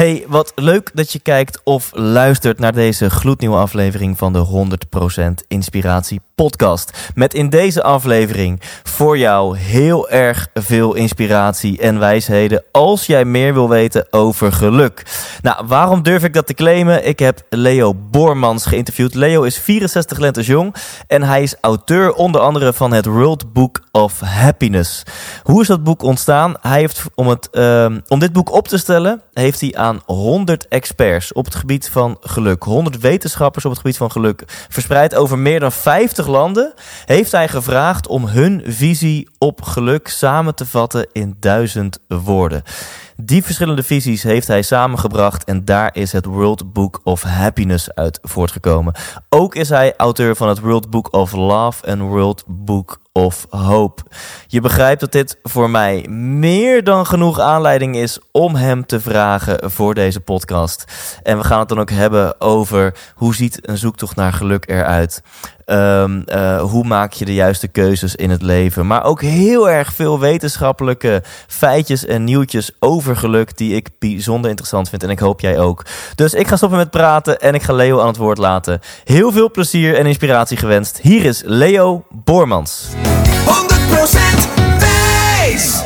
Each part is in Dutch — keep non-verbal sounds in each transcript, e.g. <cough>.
Hey, wat leuk dat je kijkt of luistert naar deze gloednieuwe aflevering van de 100% Inspiratie Podcast. Met in deze aflevering voor jou heel erg veel inspiratie en wijsheden als jij meer wil weten over geluk. Nou, waarom durf ik dat te claimen? Ik heb Leo Bormans geïnterviewd. Leo is 64 lentes jong en hij is auteur onder andere van het World Book of Happiness. Hoe is dat boek ontstaan? Hij heeft om, het, ehm, om dit boek op te stellen, heeft hij aan 100 experts op het gebied van geluk, 100 wetenschappers op het gebied van geluk, verspreid over meer dan 50 landen, heeft hij gevraagd om hun visie op geluk samen te vatten in duizend woorden. Die verschillende visies heeft hij samengebracht en daar is het World Book of Happiness uit voortgekomen. Ook is hij auteur van het World Book of Love en World Book of Hope. Je begrijpt dat dit voor mij meer dan genoeg aanleiding is om hem te vragen voor deze podcast. En we gaan het dan ook hebben over hoe ziet een zoektocht naar geluk eruit. Um, uh, hoe maak je de juiste keuzes in het leven. Maar ook heel erg veel wetenschappelijke feitjes en nieuwtjes over geluk die ik bijzonder interessant vind. En ik hoop jij ook. Dus ik ga stoppen met praten en ik ga Leo aan het woord laten. Heel veel plezier en inspiratie gewenst. Hier is Leo Bormans. 100% Thijs.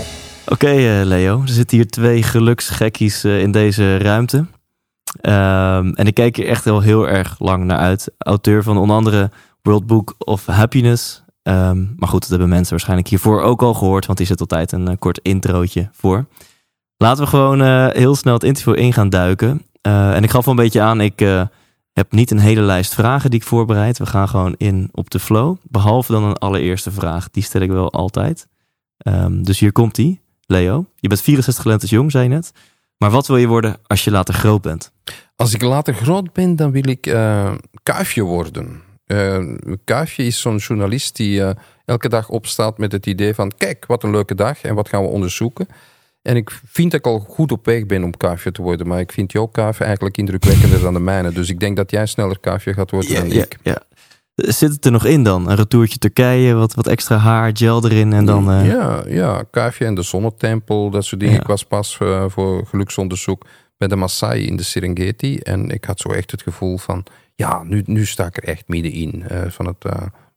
Oké uh, Leo, er zitten hier twee geluksgekkies uh, in deze ruimte. Um, en ik kijk er echt wel heel erg lang naar uit. Auteur van onder andere World Book of Happiness. Um, maar goed, dat hebben mensen waarschijnlijk hiervoor ook al gehoord, want die zit altijd een uh, kort introotje voor. Laten we gewoon heel snel het interview in gaan duiken. En ik gaf al een beetje aan, ik heb niet een hele lijst vragen die ik voorbereid. We gaan gewoon in op de flow. Behalve dan een allereerste vraag, die stel ik wel altijd. Um, dus hier komt die, Leo. Je bent 64 lentes jong, zei je net. Maar wat wil je worden als je later groot bent? Als ik later groot ben, dan wil ik kuifje worden. Uh, Kuifje is zo'n journalist die uh, elke dag opstaat met het idee van: kijk, wat een leuke dag en wat gaan we onderzoeken. En ik vind dat ik al goed op weg ben om kuifje te worden, maar ik vind jouw kuifje eigenlijk indrukwekkender dan de mijne. Dus ik denk dat jij sneller kuifje gaat worden ja, dan ja, ik. Ja. Zit het er nog in dan? Een retourtje Turkije, wat, wat extra haar, gel erin en dan... Uh... Ja, ja, kuifje en de zonnetempel, dat soort dingen. Ik was pas voor geluksonderzoek bij de Maasai in de Serengeti en ik had zo echt het gevoel van ja, nu, nu sta ik er echt middenin. Uh, van het,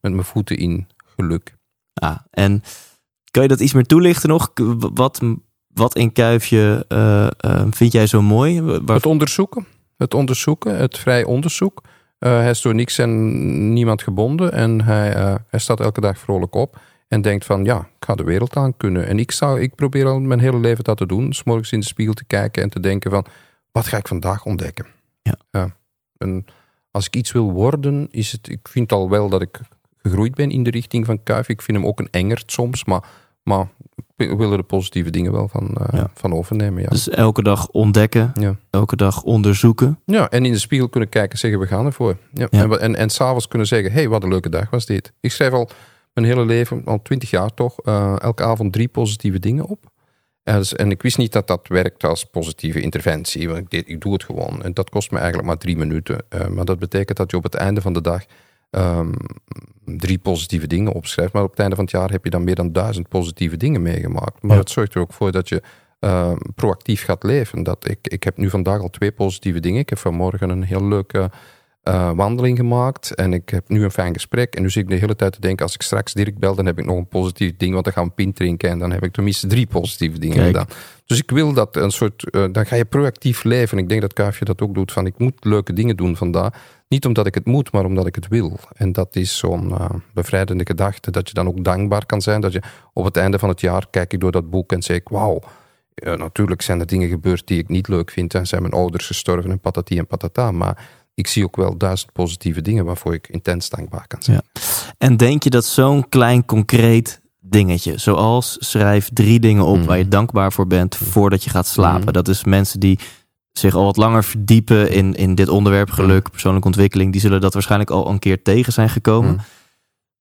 met mijn voeten in geluk. Ah, en kan je dat iets meer toelichten nog? Wat, wat in Kuifje uh, vind jij zo mooi? Waar... Het onderzoeken. Het onderzoeken, het vrij onderzoek. hij is door niks en niemand gebonden. En hij, hij staat elke dag vrolijk op. En denkt van, ja, ik ga de wereld aan kunnen. En ik, zou, ik probeer al mijn hele leven dat te doen. S morgens in de spiegel te kijken en te denken van, wat ga ik vandaag ontdekken? Ja. ja en als ik iets wil worden, is het. Ik vind al wel dat ik gegroeid ben in de richting van Kuif. Ik vind hem ook een engert soms, maar, maar ik wil er de positieve dingen wel van, uh, ja. van overnemen. Ja. Dus elke dag ontdekken, ja. elke dag onderzoeken. Ja, en in de spiegel kunnen kijken en zeggen: we gaan ervoor. Ja. Ja. En, en, en s'avonds kunnen zeggen: hey, wat een leuke dag was dit. Ik schrijf al mijn hele leven, al twintig jaar toch, uh, elke avond drie positieve dingen op. En ik wist niet dat dat werkt als positieve interventie. Want ik, deed, ik doe het gewoon. En dat kost me eigenlijk maar drie minuten. Uh, maar dat betekent dat je op het einde van de dag um, drie positieve dingen opschrijft. Maar op het einde van het jaar heb je dan meer dan duizend positieve dingen meegemaakt. Maar Ja. het zorgt er ook voor dat je uh, proactief gaat leven. Dat ik, ik heb nu vandaag al twee positieve dingen. Ik heb vanmorgen een heel leuke uh, wandeling gemaakt. En ik heb nu een fijn gesprek. En nu zit ik de hele tijd te denken, als ik straks Dirk bel, dan heb ik nog een positief ding. Want dan gaan we pint drinken. En dan heb ik tenminste drie positieve dingen Kijk. gedaan. Dus ik wil dat een soort, uh, dan ga je proactief leven. En ik denk dat Kuifje dat ook doet. Van ik moet leuke dingen doen vandaag. Niet omdat ik het moet, maar omdat ik het wil. En dat is zo'n uh, bevrijdende gedachte. Dat je dan ook dankbaar kan zijn. Dat je op het einde van het jaar kijk ik door dat boek en zeg ik, wauw. Ja, natuurlijk zijn er dingen gebeurd die ik niet leuk vind. En zijn mijn ouders gestorven en patati en patata. Maar ik zie ook wel duizend positieve dingen waarvoor ik intens dankbaar kan zijn. Ja. En denk je dat zo'n klein concreet dingetje. Zoals schrijf drie dingen op Mhm. waar je dankbaar voor bent voordat je gaat slapen. Mhm. Dat is mensen die zich al wat langer verdiepen in, in dit onderwerp, geluk, persoonlijke ontwikkeling, die zullen dat waarschijnlijk al een keer tegen zijn gekomen.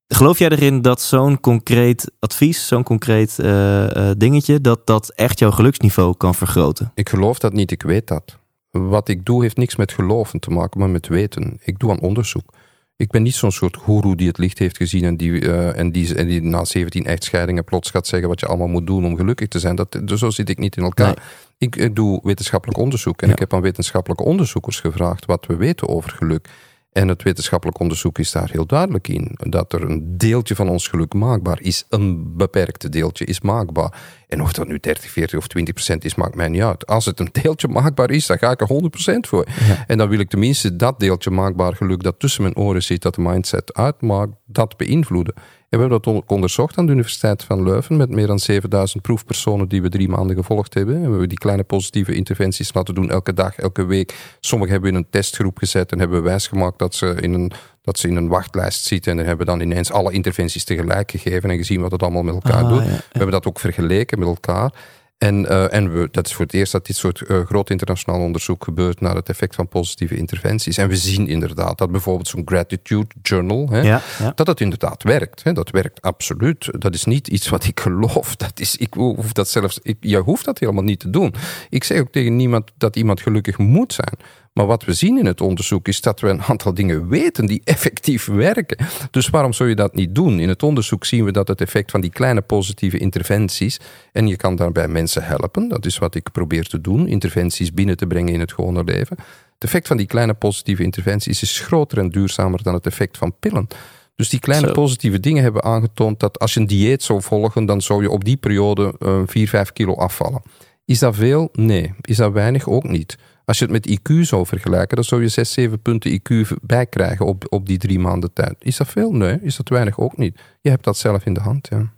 Geloof jij erin dat zo'n concreet advies, zo'n concreet eh, eh, dingetje, dat dat echt jouw geluksniveau kan vergroten? Ik geloof dat niet, ik weet dat. Wat ik doe heeft niks met geloven te maken, maar met weten. Ik doe aan onderzoek. Ik ben niet zo'n soort goeroe die het licht heeft gezien en die, eh, en, die, en die na 17 echtscheidingen plots gaat zeggen wat je allemaal moet doen om gelukkig te zijn. Dat, zo zit ik niet in elkaar. Nee. Ik, ik doe wetenschappelijk onderzoek en Ja. ik heb aan wetenschappelijke onderzoekers gevraagd wat we weten over geluk. En het wetenschappelijk onderzoek is daar heel duidelijk in. Dat er een deeltje van ons geluk maakbaar is. Een beperkte deeltje is maakbaar. En of dat nu 30, 40 of 20 procent is, maakt mij niet uit. Als het een deeltje maakbaar is, dan ga ik er 100 procent voor. Ja. En dan wil ik tenminste dat deeltje maakbaar geluk dat tussen mijn oren zit, dat de mindset uitmaakt, dat beïnvloeden. En we hebben dat ook onderzocht aan de Universiteit van Leuven met meer dan 7000 proefpersonen die we drie maanden gevolgd hebben. En we hebben die kleine positieve interventies laten doen elke dag, elke week. Sommigen hebben we in een testgroep gezet en hebben we wijsgemaakt dat ze in een, dat ze in een wachtlijst zitten. En dan hebben we dan ineens alle interventies tegelijk gegeven en gezien wat het allemaal met elkaar Ah, doet. ja, ja. We hebben dat ook vergeleken met elkaar. En, eh, en we, dat is voor het eerst dat dit soort eh, groot internationaal onderzoek gebeurt naar het effect van positieve interventies. En we zien inderdaad dat bijvoorbeeld zo'n gratitude journal, hè, Ja, ja. dat het inderdaad werkt. Hè. Dat werkt absoluut. Dat is niet iets wat ik geloof. <laughs> Dat is, ik hoef dat zelfs, ik, je hoeft dat helemaal niet te doen. Ik zeg ook tegen niemand dat iemand gelukkig moet zijn. Maar wat we zien in het onderzoek is dat we een aantal dingen weten die <laughs> effectief werken. Dus waarom zou je dat niet doen? In het onderzoek zien we dat het effect van die kleine positieve interventies. En je kan daarbij mensen helpen. Dat is wat ik probeer te doen. Interventies binnen te brengen in het gewone leven. Het effect van die kleine positieve interventies is groter en duurzamer dan het effect van pillen. Dus die kleine Zo. positieve dingen hebben aangetoond dat als je een dieet zou volgen, dan zou je op die periode eh, 4, 5 kilo afvallen. Is dat veel? Nee. Is dat weinig? Ook niet. Als je het met IQ zou vergelijken, dan zou je 6, 7 punten IQ bijkrijgen op, op die drie maanden tijd. Is dat veel? Nee. Is dat weinig? Ook niet. Je hebt dat zelf in de hand. Ja.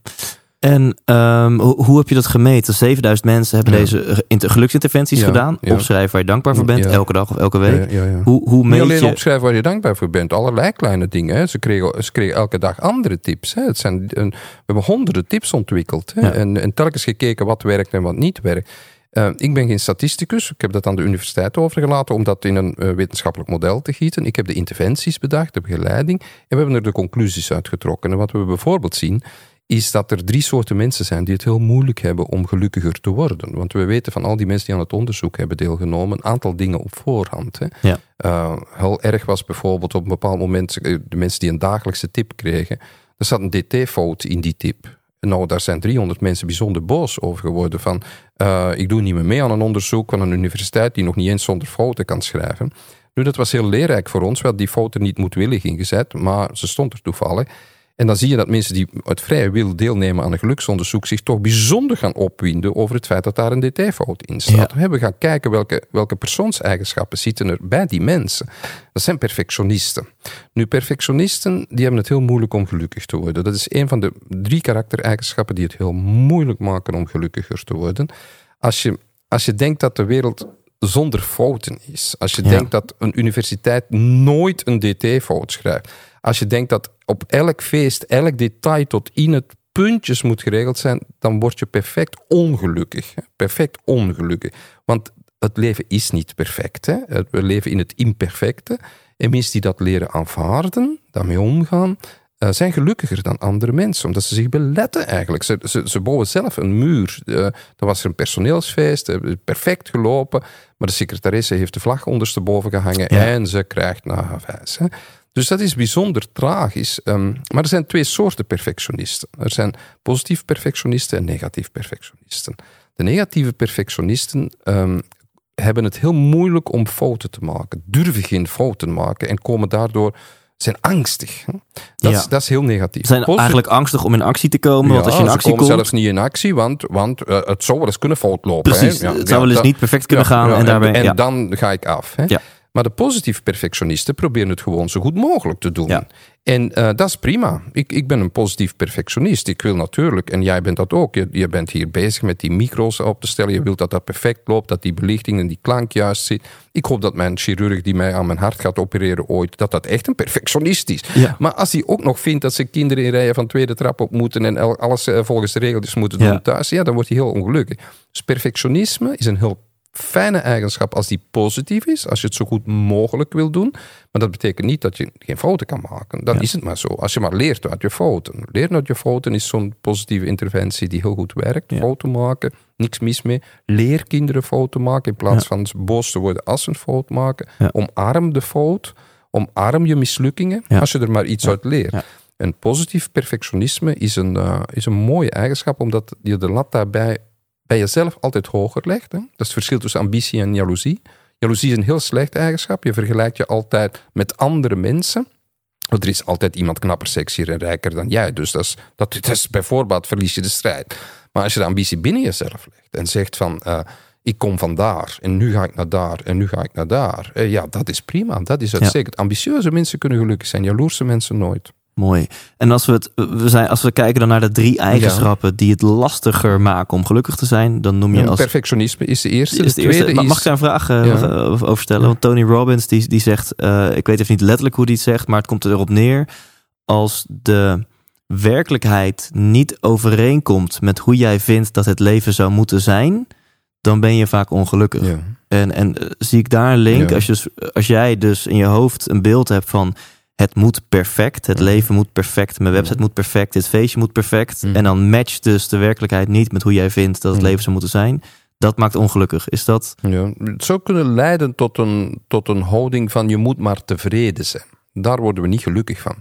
En ehm, ho- hoe heb je dat gemeten? 7000 mensen hebben Ja. deze inter- geluksinterventies Ja, gedaan. ja. Opschrijven waar je dankbaar voor bent, elke dag of elke week. Hoe, hoe Niet alleen je... opschrijven waar je dankbaar voor bent. Allerlei kleine dingen. Hè. Ze, kregen, ze kregen elke dag andere tips. Hè. Het zijn, we hebben honderden tips ontwikkeld. Hè. En, en telkens gekeken wat werkt en wat niet werkt. Eh, ik ben geen statisticus. Ik heb dat aan de universiteit overgelaten om dat in een eh, wetenschappelijk model te gieten. Ik heb de interventies bedacht, de begeleiding. En we hebben er de conclusies uitgetrokken. En wat we bijvoorbeeld zien, is dat er drie soorten mensen zijn die het heel moeilijk hebben om gelukkiger te worden. Want we weten van al die mensen die aan het onderzoek hebben deelgenomen, een aantal dingen op voorhand. Hè. Ja. Eh, heel erg was bijvoorbeeld op een bepaald moment de mensen die een dagelijkse tip kregen. Er zat een dt-fout in die tip. Nou, daar zijn 300 mensen bijzonder boos over geworden. Van, eh, ik doe niet meer mee aan een onderzoek van een universiteit die nog niet eens zonder fouten kan schrijven. Nu, dat was heel leerrijk voor ons. We hadden die fouten niet moedwillig ingezet, maar ze stond er toevallig. En dan zie je dat mensen die uit vrije wil deelnemen aan een geluksonderzoek zich toch bijzonder gaan opwinden over het feit dat daar een dt-fout in staat. Ja. We gaan kijken welke, welke persoonseigenschappen zitten er bij die mensen. Dat zijn perfectionisten. Nu, perfectionisten die hebben het heel moeilijk om gelukkig te worden. Dat is een van de drie karaktereigenschappen die het heel moeilijk maken om gelukkiger te worden. Als je, als je denkt dat de wereld zonder fouten is. Als je Ja. denkt dat een universiteit nooit een dt-fout schrijft. Als je denkt dat op elk feest, elk detail tot in het puntjes moet geregeld zijn, dan word je perfect ongelukkig. Perfect ongelukkig. Want het leven is niet perfect. Hè? We leven in het imperfecte. En mensen die dat leren aanvaarden, daarmee omgaan, eh, zijn gelukkiger dan andere mensen. Omdat ze zich beletten eigenlijk. Ze, ze, ze bouwen zelf een muur. Dan was er een personeelsfeest, eh, perfect gelopen. Maar de secretaresse heeft de vlag ondersteboven gehangen Ja. en ze krijgt nahavijs. Hè? Dus dat is bijzonder tragisch. Ehm, maar er zijn twee soorten perfectionisten. Er zijn positief perfectionisten en negatief perfectionisten. De negatieve perfectionisten ehm, hebben het heel moeilijk om fouten te maken, durven geen fouten maken en komen daardoor zijn angstig. Dat, Ja. is, dat is heel negatief. Ze zijn eigenlijk angstig om in actie te komen. want Ja, als je in ze actie komen komt, zelfs niet in actie, want, want eh, het zou wel eens kunnen fout lopen. Precies, hè. Ja, het zou wel eens niet perfect kunnen gaan. en daarbij, en dan ga ik af. Hè. Ja. Maar de positieve perfectionisten proberen het gewoon zo goed mogelijk te doen. Ja. En uh, dat is prima. Ik, ik ben een positief perfectionist. Ik wil natuurlijk, en jij bent dat ook, je, je bent hier bezig met die micro's op te stellen. Je wilt dat dat perfect loopt, dat die belichting en die klank juist zit. Ik hoop dat mijn chirurg die mij aan mijn hart gaat opereren ooit, dat dat echt een perfectionist is. Ja. Maar als hij ook nog vindt dat ze kinderen in rijen van tweede trap op moeten en alles eh, volgens de regeltjes moeten doen Ja. thuis, ja, dan wordt hij heel ongelukkig. Dus perfectionisme is een heel fijne eigenschap als die positief is, als je het zo goed mogelijk wil doen. Maar dat betekent niet dat je geen fouten kan maken. Dan Ja. is het maar zo. Als je maar leert uit je fouten. Leren uit je fouten is zo'n positieve interventie die heel goed werkt. Ja. Fouten maken, niks mis mee. Leer kinderen fouten maken in plaats van boos te worden als ze een fout maken. Omarm de fout. Omarm je mislukkingen als je er maar iets uit leert. En positief perfectionisme is een, eh, is een mooie eigenschap, omdat je de lat daarbij bij jezelf altijd hoger legt. Hè? Dat is het verschil tussen ambitie en jaloezie. Jaloezie is een heel slechte eigenschap. Je vergelijkt je altijd met andere mensen. Want er is altijd iemand knapper, sexier en rijker dan jij. Dus dat is, dat, dat is bijvoorbeeld verlies je de strijd. Maar als je de ambitie binnen jezelf legt en zegt van... eh, ik kom van daar en nu ga ik naar daar en nu ga ik naar daar. eh, ja, dat is prima. Dat is uitstekend. Ambitieuze mensen kunnen gelukkig zijn. Jaloerse mensen nooit. Mooi. En als we, het, we, zijn, als we kijken dan naar de drie eigenschappen die het lastiger maken om gelukkig te zijn, dan noem je als Perfectionisme is de eerste. is de de eerste. is... Mag ik daar een vraag eh, Ja. over- stellen? Want Tony Robbins die, die zegt, eh, ik weet even niet letterlijk hoe hij het zegt, maar het komt erop neer als de werkelijkheid niet overeenkomt met hoe jij vindt dat het leven zou moeten zijn, dan ben je vaak ongelukkig. En, en eh, zie ik daar een link? Als, je, als jij dus in je hoofd een beeld hebt van het moet perfect, het leven moet perfect, mijn website moet perfect, dit feestje moet perfect. Mm. En dan matcht dus de werkelijkheid niet met hoe jij vindt dat het leven zou moeten zijn. Dat maakt ongelukkig. Is dat? Ja, het zou kunnen leiden tot een, tot een houding van je moet maar tevreden zijn. Daar worden we niet gelukkig van.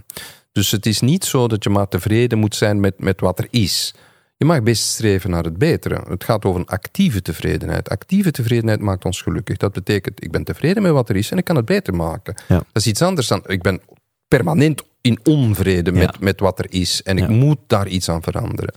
Dus het is niet zo dat je maar tevreden moet zijn met, met wat er is. Je mag best streven naar het betere. Het gaat over een actieve tevredenheid. Actieve tevredenheid maakt ons gelukkig. Dat betekent, ik ben tevreden met wat er is en ik kan het beter maken. Ja. Dat is iets anders dan, ik ben permanent in onvrede Ja. met, met wat er is en Ja. ik moet daar iets aan veranderen.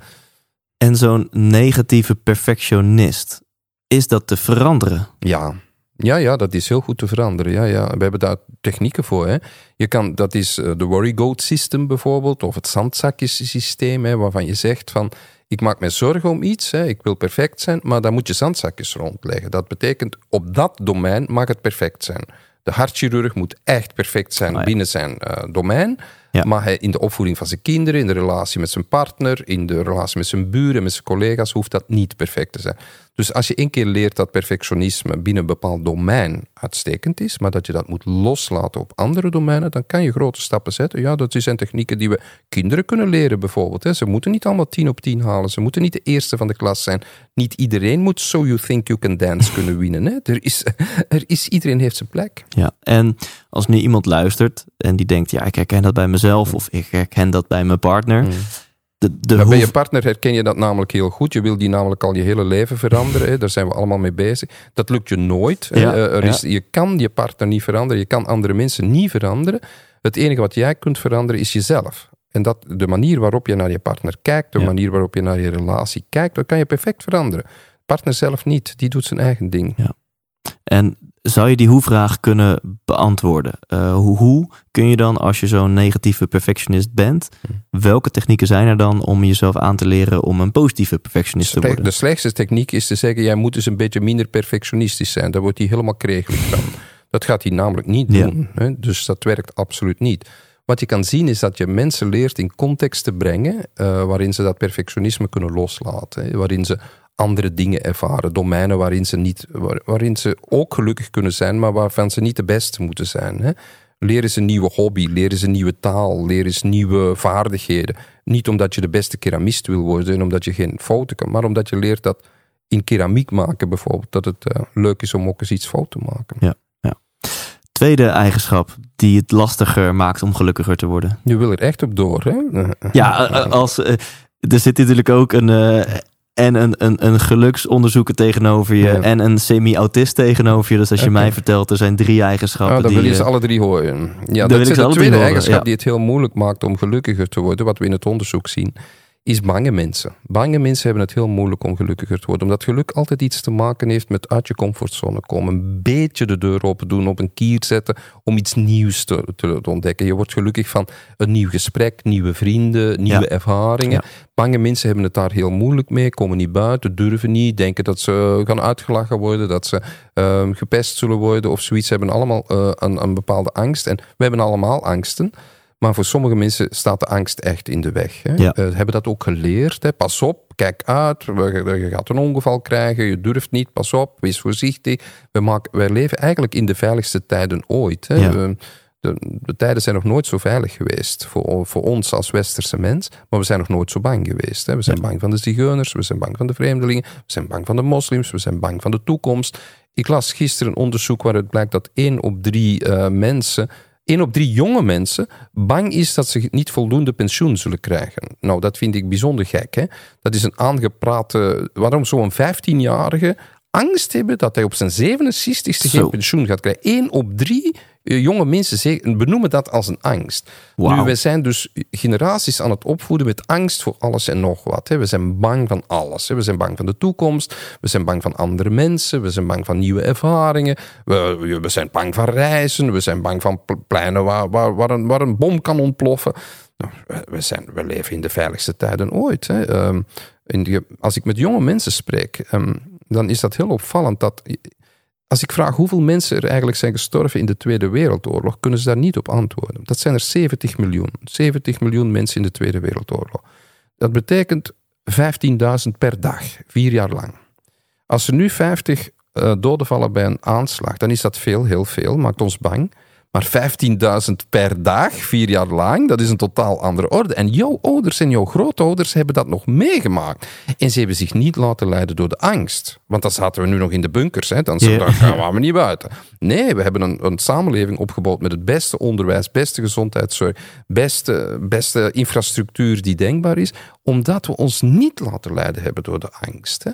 En zo'n negatieve perfectionist, is dat te veranderen? Ja. Ja, ja, dat is heel goed te veranderen. Ja, ja. We hebben daar technieken voor. Hè. Je kan, dat is eh, de worry goat system bijvoorbeeld, of het zandzakjes-systeem, hè, waarvan je zegt van, ik maak me zorgen om iets, hè, ik wil perfect zijn, maar dan moet je zandzakjes rondleggen. Dat betekent, op dat domein mag het perfect zijn. De hartchirurg moet echt perfect zijn Ah, ja. binnen zijn eh, domein. Ja. Maar hij, in de opvoeding van zijn kinderen, in de relatie met zijn partner, in de relatie met zijn buren, met zijn collega's, hoeft dat niet perfect te zijn. Dus als je één keer leert dat perfectionisme binnen een bepaald domein uitstekend is, maar dat je dat moet loslaten op andere domeinen, dan kan je grote stappen zetten. Ja, dat zijn technieken die we kinderen kunnen leren bijvoorbeeld. Hè. Ze moeten niet allemaal tien op tien halen. Ze moeten niet de eerste van de klas zijn. Niet iedereen moet So You Think You Can Dance <laughs> kunnen winnen. Hè. Er is, er is, iedereen heeft zijn plek. Ja, en als nu iemand luistert en die denkt, ja, ik herken dat bij mezelf of ik herken dat bij mijn partner. De, de Maar bij je partner herken je dat namelijk heel goed. Je wil die namelijk al je hele leven veranderen. Hè. Daar zijn we allemaal mee bezig. Dat lukt je nooit. Ja, Eh, er ja. is, je kan je partner niet veranderen. Je kan andere mensen niet veranderen. Het enige wat jij kunt veranderen is jezelf. En dat, de manier waarop je naar je partner kijkt, de Ja. manier waarop je naar je relatie kijkt, dat kan je perfect veranderen. Partner zelf niet. Die doet zijn eigen ding. En zou je die hoe-vraag kunnen beantwoorden? Eh, hoe, hoe kun je dan, als je zo'n negatieve perfectionist bent, welke technieken zijn er dan om jezelf aan te leren om een positieve perfectionist te worden? De slechtste techniek is te zeggen, jij moet dus een beetje minder perfectionistisch zijn. Daar wordt hij helemaal kregelig van. <laughs> Dat gaat hij namelijk niet Ja. doen. Hè? Dus dat werkt absoluut niet. Wat je kan zien is dat je mensen leert in context te brengen eh, waarin ze dat perfectionisme kunnen loslaten. Hè? Waarin ze andere dingen ervaren, domeinen waarin ze, niet, waar- waarin ze ook gelukkig kunnen zijn, maar waarvan ze niet de beste moeten zijn. Hè? Leren ze een nieuwe hobby, leren ze een nieuwe taal, leren ze nieuwe vaardigheden. Niet omdat je de beste keramist wil worden en omdat je geen fouten kan, maar omdat je leert dat in keramiek maken bijvoorbeeld, dat het eh, leuk is om ook eens iets fout te maken. Tweede eigenschap die het lastiger maakt om gelukkiger te worden. Je wil er echt op door, hè? Ja, eh, eh, als, er zit natuurlijk ook een, en een, een, een geluksonderzoeker tegenover je Ja. en een semi-autist tegenover je. Dus als je mij vertelt, er zijn drie eigenschappen Ah, dan die... wil je ze eh, alle drie horen. Ja, dat is de tweede eigenschap ja. die het heel moeilijk maakt om gelukkiger te worden, wat we in het onderzoek zien, is bange mensen. Bange mensen hebben het heel moeilijk om gelukkiger te worden. Omdat geluk altijd iets te maken heeft met uit je comfortzone komen. Een beetje de deur open doen, op een kier zetten om iets nieuws te, te, ontdekken. Je wordt gelukkig van een nieuw gesprek, nieuwe vrienden, nieuwe ervaringen. Bange mensen hebben het daar heel moeilijk mee, komen niet buiten, durven niet, denken dat ze gaan uitgelachen worden, dat ze uh, gepest zullen worden of zoiets. Ze hebben allemaal uh, een, een bepaalde angst. En we hebben allemaal angsten. Maar voor sommige mensen staat de angst echt in de weg. Hè. Ja. Uh, hebben dat ook geleerd. Hè. Pas op, kijk uit, je gaat een ongeval krijgen, je durft niet, pas op, wees voorzichtig. We maken, wij leven eigenlijk in de veiligste tijden ooit. Hè. Ja. De, de, de, tijden zijn nog nooit zo veilig geweest voor, voor ons als westerse mens, maar we zijn nog nooit zo bang geweest. Hè. We zijn ja. bang van de zigeuners, we zijn bang van de vreemdelingen, we zijn bang van de moslims, we zijn bang van de toekomst. Ik las gisteren een onderzoek waaruit blijkt dat één op drie uh, mensen één op drie jonge mensen bang is dat ze niet voldoende pensioen zullen krijgen. Nou, dat vind ik bijzonder gek. Hè? Dat is een aangeprate. Waarom zo'n 15-jarige angst hebben dat hij op zijn 67ste geen pensioen gaat krijgen? Eén op drie jonge mensen benoemen dat als een angst. Wow. Nu, wij zijn dus generaties aan het opvoeden met angst voor alles en nog wat. Hè. We zijn bang van alles. Hè. We zijn bang van de toekomst. We zijn bang van andere mensen. We zijn bang van nieuwe ervaringen. We, we zijn bang van reizen. We zijn bang van pleinen waar, waar, waar, een, waar een bom kan ontploffen. Nou, we, zijn, we leven in de veiligste tijden ooit. Hè. Um, die, als ik met jonge mensen spreek, um, dan is dat heel opvallend dat als ik vraag hoeveel mensen er eigenlijk zijn gestorven in de Tweede Wereldoorlog, kunnen ze daar niet op antwoorden. Dat zijn er 70 miljoen. 70 miljoen mensen in de Tweede Wereldoorlog. Dat betekent 15.000 per dag, vier jaar lang. Als er nu 50 uh, doden vallen bij een aanslag, dan is dat veel, heel veel, maakt ons bang. Maar 15.000 per dag, vier jaar lang, dat is een totaal andere orde. En jouw ouders en jouw grootouders hebben dat nog meegemaakt. En ze hebben zich niet laten leiden door de angst. Want dan zaten we nu nog in de bunkers. Hè? Dan yeah. gaan we niet buiten. Nee, we hebben een, een, samenleving opgebouwd met het beste onderwijs, beste gezondheidszorg, beste, beste infrastructuur die denkbaar is. Omdat we ons niet laten leiden hebben door de angst. Hè?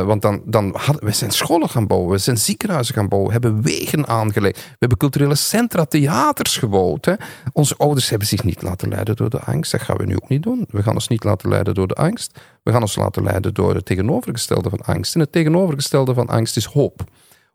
Uh, want dan, dan hadden, we zijn scholen gaan bouwen, we zijn ziekenhuizen gaan bouwen, we hebben wegen aangelegd, we hebben culturele centra, theaters gebouwd. Hè? Onze ouders hebben zich niet laten leiden door de angst. Dat gaan we nu ook niet doen. We gaan ons niet laten leiden door de angst. We gaan ons laten leiden door het tegenovergestelde van angst. En het tegenovergestelde van angst is hoop.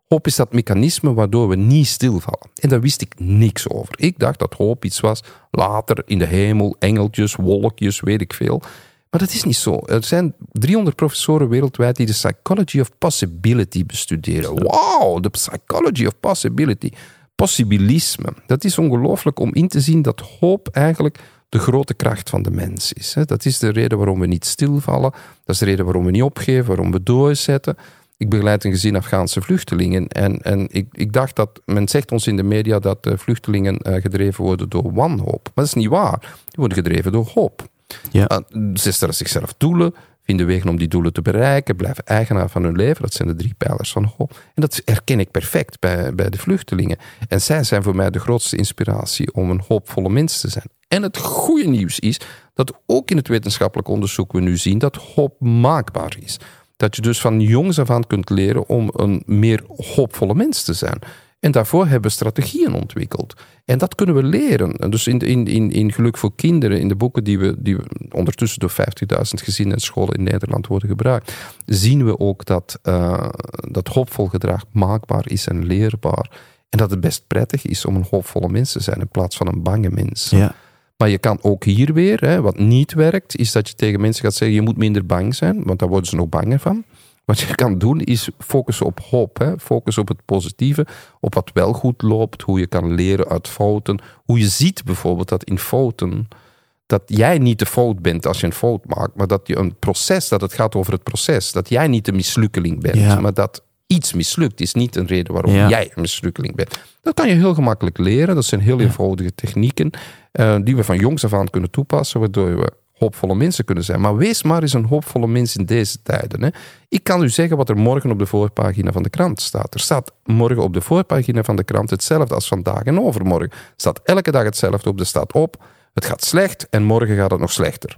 Hoop is dat mechanisme waardoor we niet stilvallen. En daar wist ik niks over. Ik dacht dat hoop iets was later in de hemel, engeltjes, wolkjes, weet ik veel. Maar dat is niet zo. Er zijn 300 professoren wereldwijd die de psychology of possibility bestuderen. Wow, de psychology of possibility. Possibilisme. Dat is ongelooflijk om in te zien dat hoop eigenlijk de grote kracht van de mens is. Dat is de reden waarom we niet stilvallen. Dat is de reden waarom we niet opgeven, waarom we doorzetten. Ik begeleid een gezin Afghaanse vluchtelingen. En, en ik, ik dacht dat, men zegt ons in de media dat uh, vluchtelingen uh, gedreven worden door wanhoop. Maar dat is niet waar. Die worden gedreven door hoop. Ja. Uh, ze stellen zichzelf doelen, vinden wegen om die doelen te bereiken, blijven eigenaar van hun leven. Dat zijn de drie pijlers van hoop. En dat herken ik perfect bij, bij de vluchtelingen. En zij zijn voor mij de grootste inspiratie om een hoopvolle mens te zijn. En het goede nieuws is dat ook in het wetenschappelijk onderzoek we nu zien dat hoop maakbaar is. Dat je dus van jongs af aan kunt leren om een meer hoopvolle mens te zijn. En daarvoor hebben we strategieën ontwikkeld. En dat kunnen we leren. Dus in, in, in, in Geluk voor Kinderen, in de boeken die we, die we ondertussen door 50.000 gezinnen en scholen in Nederland worden gebruikt, zien we ook dat, uh, dat hoopvol gedrag maakbaar is en leerbaar. En dat het best prettig is om een hoopvolle mens te zijn in plaats van een bange mens. Ja. Maar je kan ook hier weer, hè, wat niet werkt, is dat je tegen mensen gaat zeggen: je moet minder bang zijn, want daar worden ze nog banger van. Wat je kan doen is focussen op hoop. Hè? Focussen op het positieve, op wat wel goed loopt, hoe je kan leren uit fouten. Hoe je ziet bijvoorbeeld dat in fouten, dat jij niet de fout bent als je een fout maakt, maar dat je een proces, dat het gaat over het proces. Dat jij niet de mislukkeling bent, Ja. maar dat iets mislukt is niet een reden waarom Ja. jij een mislukkeling bent. Dat kan je heel gemakkelijk leren. Dat zijn heel eenvoudige technieken eh, die we van jongs af aan kunnen toepassen, waardoor we hoopvolle mensen kunnen zijn. Maar wees maar eens een hoopvolle mens in deze tijden. Hè. Ik kan u zeggen wat er morgen op de voorpagina van de krant staat. Er staat morgen op de voorpagina van de krant hetzelfde als vandaag en overmorgen. Er staat elke dag hetzelfde op. Er staat op, het gaat slecht en morgen gaat het nog slechter.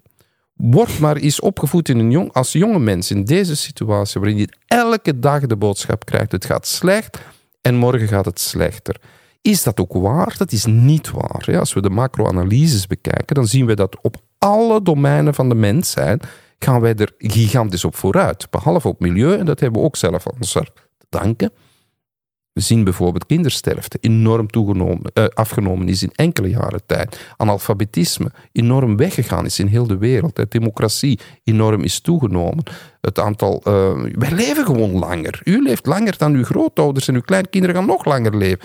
Word maar eens opgevoed in een jong, als jonge mens in deze situatie waarin je elke dag de boodschap krijgt: het gaat slecht en morgen gaat het slechter. Is dat ook waar? Dat is niet waar. Als we de macro-analyses bekijken, dan zien we dat op alle domeinen van de mensheid gaan wij er gigantisch op vooruit. Behalve op milieu, en dat hebben we ook zelf aan onszelf te danken. We zien bijvoorbeeld kindersterfte enorm toegenomen, eh, afgenomen is in enkele jaren tijd. Analfabetisme enorm weggegaan is in heel de wereld. De democratie enorm is toegenomen. Het aantal. eh, wij leven gewoon langer. U leeft langer dan uw grootouders en uw kleinkinderen gaan nog langer leven.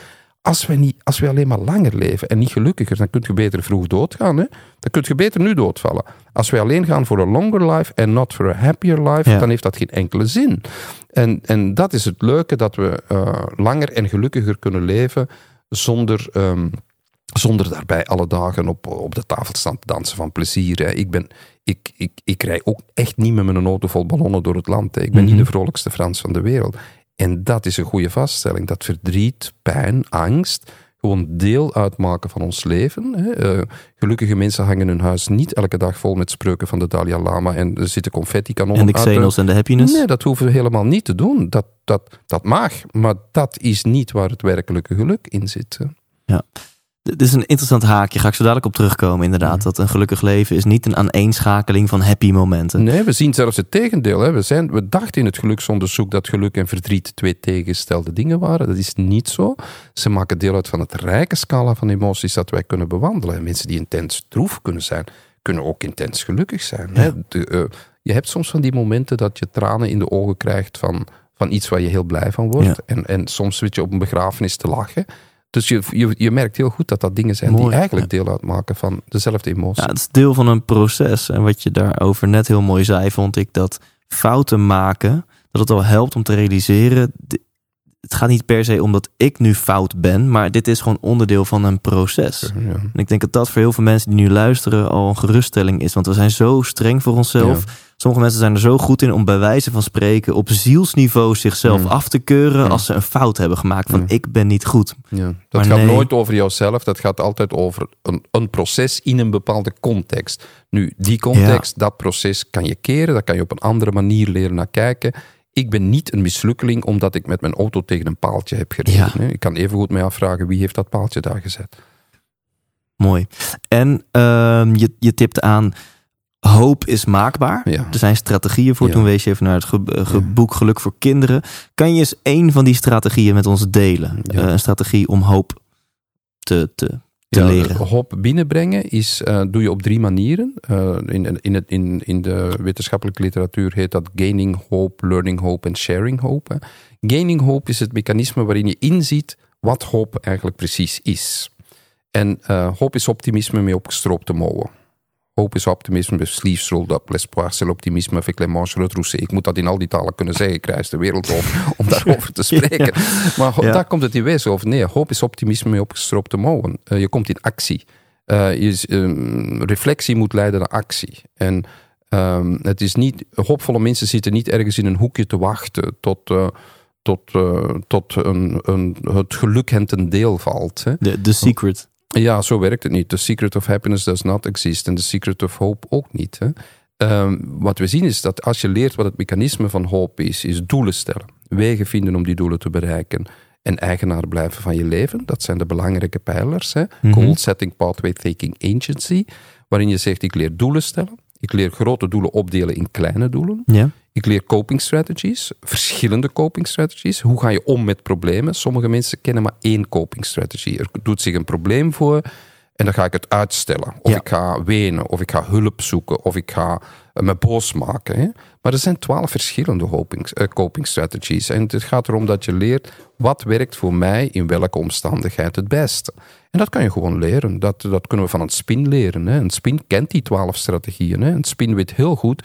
Als we, niet, als we alleen maar langer leven en niet gelukkiger, dan kun je beter vroeg doodgaan. Hè? Dan kun je beter nu doodvallen. Als wij alleen gaan voor een longer life en not for a happier life, Ja. dan heeft dat geen enkele zin. En, en dat is het leuke, dat we eh, langer en gelukkiger kunnen leven zonder, ehm, zonder daarbij alle dagen op, op de tafel staan te dansen van plezier. Hè. Ik, ben, ik, ik, ik rij ook echt niet met mijn auto vol ballonnen door het land. Hè. Ik ben Mhm. niet de vrolijkste Frans van de wereld. En dat is een goede vaststelling. Dat verdriet, pijn, angst gewoon deel uitmaken van ons leven. Hè. Eh, gelukkige mensen hangen hun huis niet elke dag vol met spreuken van de Dalai Lama en er zitten confetti-kanonnen En de Xenos en de Happiness. Nee, dat hoeven we helemaal niet te doen. Dat, dat, dat mag, maar dat is niet waar het werkelijke geluk in zit. hè. Dit is een interessant haakje, ga ik zo dadelijk op terugkomen inderdaad. Dat een gelukkig leven is niet een aaneenschakeling van happy momenten. Nee, we zien zelfs het tegendeel. Hè. We, zijn, we dachten in het geluksonderzoek dat geluk en verdriet twee tegengestelde dingen waren. Dat is niet zo. Ze maken deel uit van het rijke scala van emoties dat wij kunnen bewandelen. En mensen die intens droef kunnen zijn, kunnen ook intens gelukkig zijn. Hè. De, eh, je hebt soms van die momenten dat je tranen in de ogen krijgt van, van iets waar je heel blij van wordt. Ja. En, en soms zit je op een begrafenis te lachen. Dus je, je, je merkt heel goed dat dat dingen zijn Mooi, die eigenlijk deel uitmaken van dezelfde emotie. Ja, het is deel van een proces. En wat je daarover net heel mooi zei, vond ik dat fouten maken, dat het al helpt om te realiseren. Het gaat niet per se om dat ik nu fout ben, maar dit is gewoon onderdeel van een proces. Ja. En ik denk dat dat voor heel veel mensen die nu luisteren al een geruststelling is. Want we zijn zo streng voor onszelf. Sommige mensen zijn er zo goed in om bij wijze van spreken op zielsniveau zichzelf Mm. af te keuren als ze een fout hebben gemaakt van ik ben niet goed. Ja, dat Maar gaat nee. nooit over jouzelf, dat gaat altijd over een, een proces in een bepaalde context. Nu, die context, dat proces kan je keren, daar kan je op een andere manier leren naar kijken. Ik ben niet een mislukkeling omdat ik met mijn auto tegen een paaltje heb gereden. Ja. Ik kan evengoed mij afvragen wie heeft dat paaltje daar gezet. Mooi. En ehm, je, je tipt aan hoop is maakbaar. Ja. Er zijn strategieën voor. Ja. Toen wees je even naar het ge- eh, ge- boek Geluk voor Kinderen. Kan je eens één van die strategieën met ons delen? Eh, een strategie om hoop te, te, te Ja, leren. Hoop binnenbrengen is, eh, doe je op drie manieren. Eh, in, in, het, in, in de wetenschappelijke literatuur heet dat gaining hope, learning hope en sharing hope. hè. Gaining hope is het mechanisme waarin je inziet wat hoop eigenlijk precies is. En eh, hoop is optimisme met opgestroopte mouwen. Hoop is optimisme sleeves rolled up. L'espoir, c'est l'optimisme avec les manches retroussées. Ik moet dat in al die talen kunnen zeggen. Reis de wereld over <laughs> om daarover te <laughs> spreken. Maar Ja. daar komt het in wezen over neer. Hoop is optimisme met opgestroopte mouwen. Eh, je komt in actie. Eh, je, ehm, reflectie moet leiden naar actie. En ehm, het is niet, hoopvolle mensen zitten niet ergens in een hoekje te wachten tot, eh, tot, tot een, een, het geluk hen ten deel valt. Hè. De, de secret. Ja, zo werkt het niet. The secret of happiness does not exist. En the secret of hope ook niet. Hè. Ehm, wat we zien is dat als je leert wat het mechanisme van hoop is, is doelen stellen. Wegen vinden om die doelen te bereiken. En eigenaar blijven van je leven. Dat zijn de belangrijke pijlers. Hè. Mhm. Goal setting, pathway taking, agency. Waarin je zegt, ik leer doelen stellen. Ik leer grote doelen opdelen in kleine doelen. Ja. Ik leer coping strategies, verschillende coping strategies. Hoe ga je om met problemen? Sommige mensen kennen maar één coping strategy. Er doet zich een probleem voor en dan ga ik het uitstellen. Of Ja. ik ga wenen, of ik ga hulp zoeken, of ik ga eh, me boos maken. Hè? Maar er zijn twaalf verschillende coping, eh, coping strategies. En het gaat erom dat je leert wat werkt voor mij in welke omstandigheid het beste. En dat kan je gewoon leren. Dat, dat kunnen we van een spin leren. Hè? Een spin kent die twaalf strategieën. Hè? Een spin weet heel goed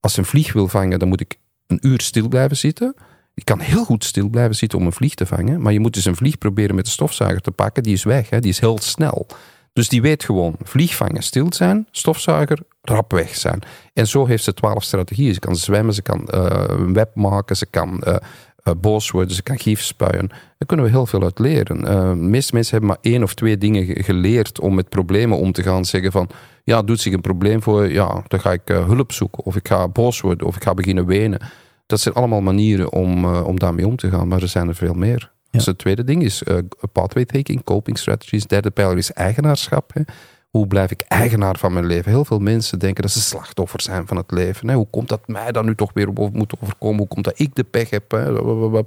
als een vlieg wil vangen, dan moet ik een uur stil blijven zitten. Ik kan heel goed stil blijven zitten om een vlieg te vangen. Maar je moet dus een vlieg proberen met de stofzuiger te pakken. Die is weg, hè? die is heel snel. Dus die weet gewoon, vlieg vangen, stil zijn, stofzuiger, rap weg zijn. En zo heeft ze twaalf strategieën. Ze kan zwemmen, ze kan eh, een web maken, ze kan eh, eh, boos worden, ze kan gif spuien. Daar kunnen we heel veel uit leren. De meeste mensen hebben maar één of twee dingen ge- geleerd om met problemen om te gaan. Zeggen van, ja, doet zich een probleem voor, ja, dan ga ik eh, hulp zoeken. Of ik ga boos worden, of ik ga beginnen wenen. Dat zijn allemaal manieren om, om daarmee om te gaan, maar er zijn er veel meer. Dus het tweede ding is pathway taking, coping strategies. Derde pijler is eigenaarschap. Hè. Hoe blijf ik eigenaar van mijn leven? Heel veel mensen denken dat ze slachtoffer zijn van het leven. Hè? Hoe komt dat mij dan nu toch weer op moet overkomen? Hoe komt dat ik de pech heb? Hè?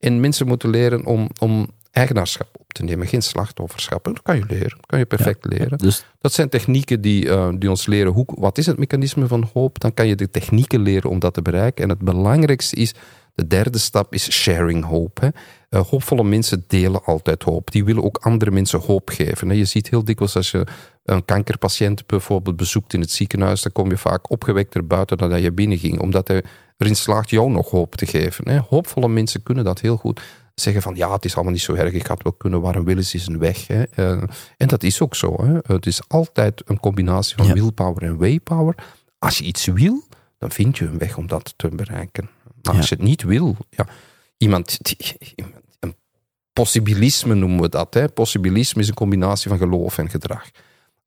En mensen moeten leren om, om eigenaarschap op te nemen, geen slachtofferschap. dat kan je leren, dat kan je perfect leren. Dus Dat zijn technieken die, eh, die ons leren hoe, wat is het mechanisme van hoop. Dan kan je de technieken leren om dat te bereiken. En het belangrijkste is, de derde stap is sharing hope. Hè. Eh, hoopvolle mensen delen altijd hoop. Die willen ook andere mensen hoop geven. Hè. Je ziet heel dikwijls als je een kankerpatiënt bijvoorbeeld bezoekt in het ziekenhuis, dan kom je vaak opgewekter buiten dan dat je binnenging, omdat hij erin slaagt jou nog hoop te geven. Hè. Hoopvolle mensen kunnen dat heel goed zeggen van ja, het is allemaal niet zo erg, ik had wel kunnen, waarom willen ze een weg? Hè? Uh, en dat is ook zo. Hè? Het is altijd een combinatie van Ja. willpower en waypower. Als je iets wil, dan vind je een weg om dat te bereiken. Maar Ja. als je het niet wil, ja, iemand, die- iemand- een possibilisme noemen we dat. Hè? Possibilisme is een combinatie van geloof en gedrag.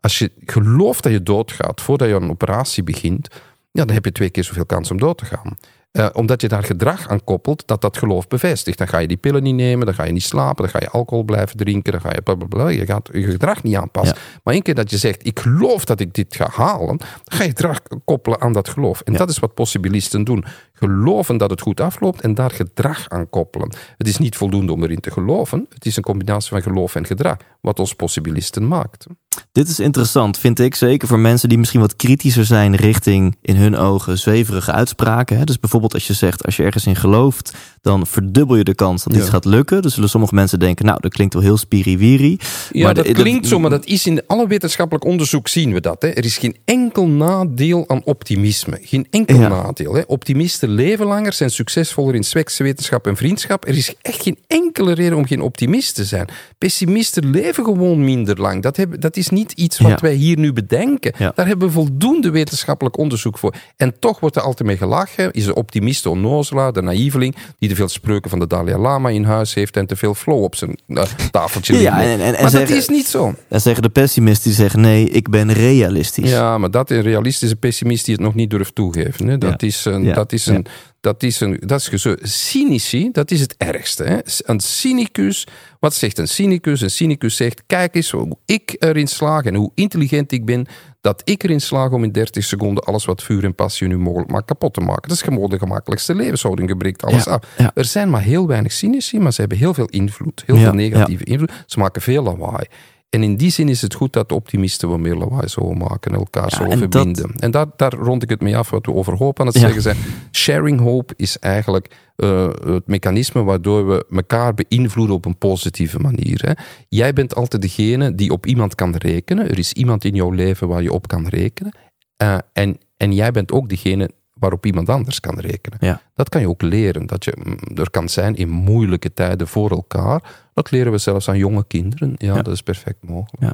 Als je gelooft dat je doodgaat voordat je een operatie begint, ja, dan heb je twee keer zoveel kans om dood te gaan. Eh, omdat je daar gedrag aan koppelt dat dat geloof bevestigt. Dan ga je die pillen niet nemen, dan ga je niet slapen, dan ga je alcohol blijven drinken, dan ga je blablabla. Je gaat je gedrag niet aanpassen. Maar één keer dat je zegt, ik geloof dat ik dit ga halen, dan ga je gedrag koppelen aan dat geloof. En dat is wat possibilisten doen. Geloven dat het goed afloopt en daar gedrag aan koppelen. Het is niet voldoende om erin te geloven. Het is een combinatie van geloof en gedrag, wat ons possibilisten maakt. Dit is interessant, vind ik. Zeker voor mensen die misschien wat kritischer zijn richting, in hun ogen, zweverige uitspraken. Dus bijvoorbeeld als je zegt, als je ergens in gelooft, dan verdubbel je de kans dat Ja. iets gaat lukken. Dus zullen sommige mensen denken, nou, dat klinkt wel heel spiriwiri. Ja, Maar dat de- klinkt zo, maar dat is in alle wetenschappelijk onderzoek zien we dat. Hè. Er is geen enkel nadeel aan optimisme. Geen enkel Ja. nadeel. Hè. Optimisten leven langer, zijn succesvoller in seks, wetenschap en vriendschap. Er is echt geen enkele reden om geen optimist te zijn. Pessimisten leven gewoon minder lang. Dat, hebben, dat is niet iets wat Ja. wij hier nu bedenken. Ja. Daar hebben we voldoende wetenschappelijk onderzoek voor. En toch wordt er altijd mee gelachen. Is de optimist de onnozelaar, de naïveling, die te veel spreuken van de Dalai Lama in huis heeft en te veel flow op zijn eh, tafeltje <laughs> Ja, en- en- en maar zeggen- dat is niet zo. Dan zeggen de pessimisten, die zeggen, nee, ik ben realistisch. Ja, maar dat een realistische pessimist die het nog niet durft toegeven. Hè? Dat, Ja. is een, dat is een. Dat is een. Dat is gezo- Cynici, dat is het ergste. Hè? Een cynicus. Wat zegt een cynicus? Een cynicus zegt: Kijk eens hoe ik erin slaag en hoe intelligent ik ben. Dat ik erin slaag om in 30 seconden alles wat vuur en passie nu mogelijk maakt kapot te maken. Dat is gewoon de gemakkelijkste levenshouding. Je breekt alles Ja, af. ja. Er zijn maar heel weinig cynici, maar ze hebben heel veel invloed. Heel Ja, veel negatieve invloed. Ze maken veel lawaai. En in die zin is het goed dat optimisten wat meer lawaai zouden maken en elkaar Ja, zo en verbinden. En daar, daar rond ik het mee af wat we over hoop aan het Ja. zeggen zijn. Sharing hope is eigenlijk eh, het mechanisme waardoor we elkaar beïnvloeden op een positieve manier. Hè. Jij bent altijd degene die op iemand kan rekenen. Er is iemand in jouw leven waar je op kan rekenen. Eh, en, en jij bent ook degene waarop iemand anders kan rekenen. Ja. Dat kan je ook leren. Dat je mm, er kan zijn in moeilijke tijden voor elkaar. Dat leren we zelfs aan jonge kinderen. Ja, Ja. dat is perfect mogelijk.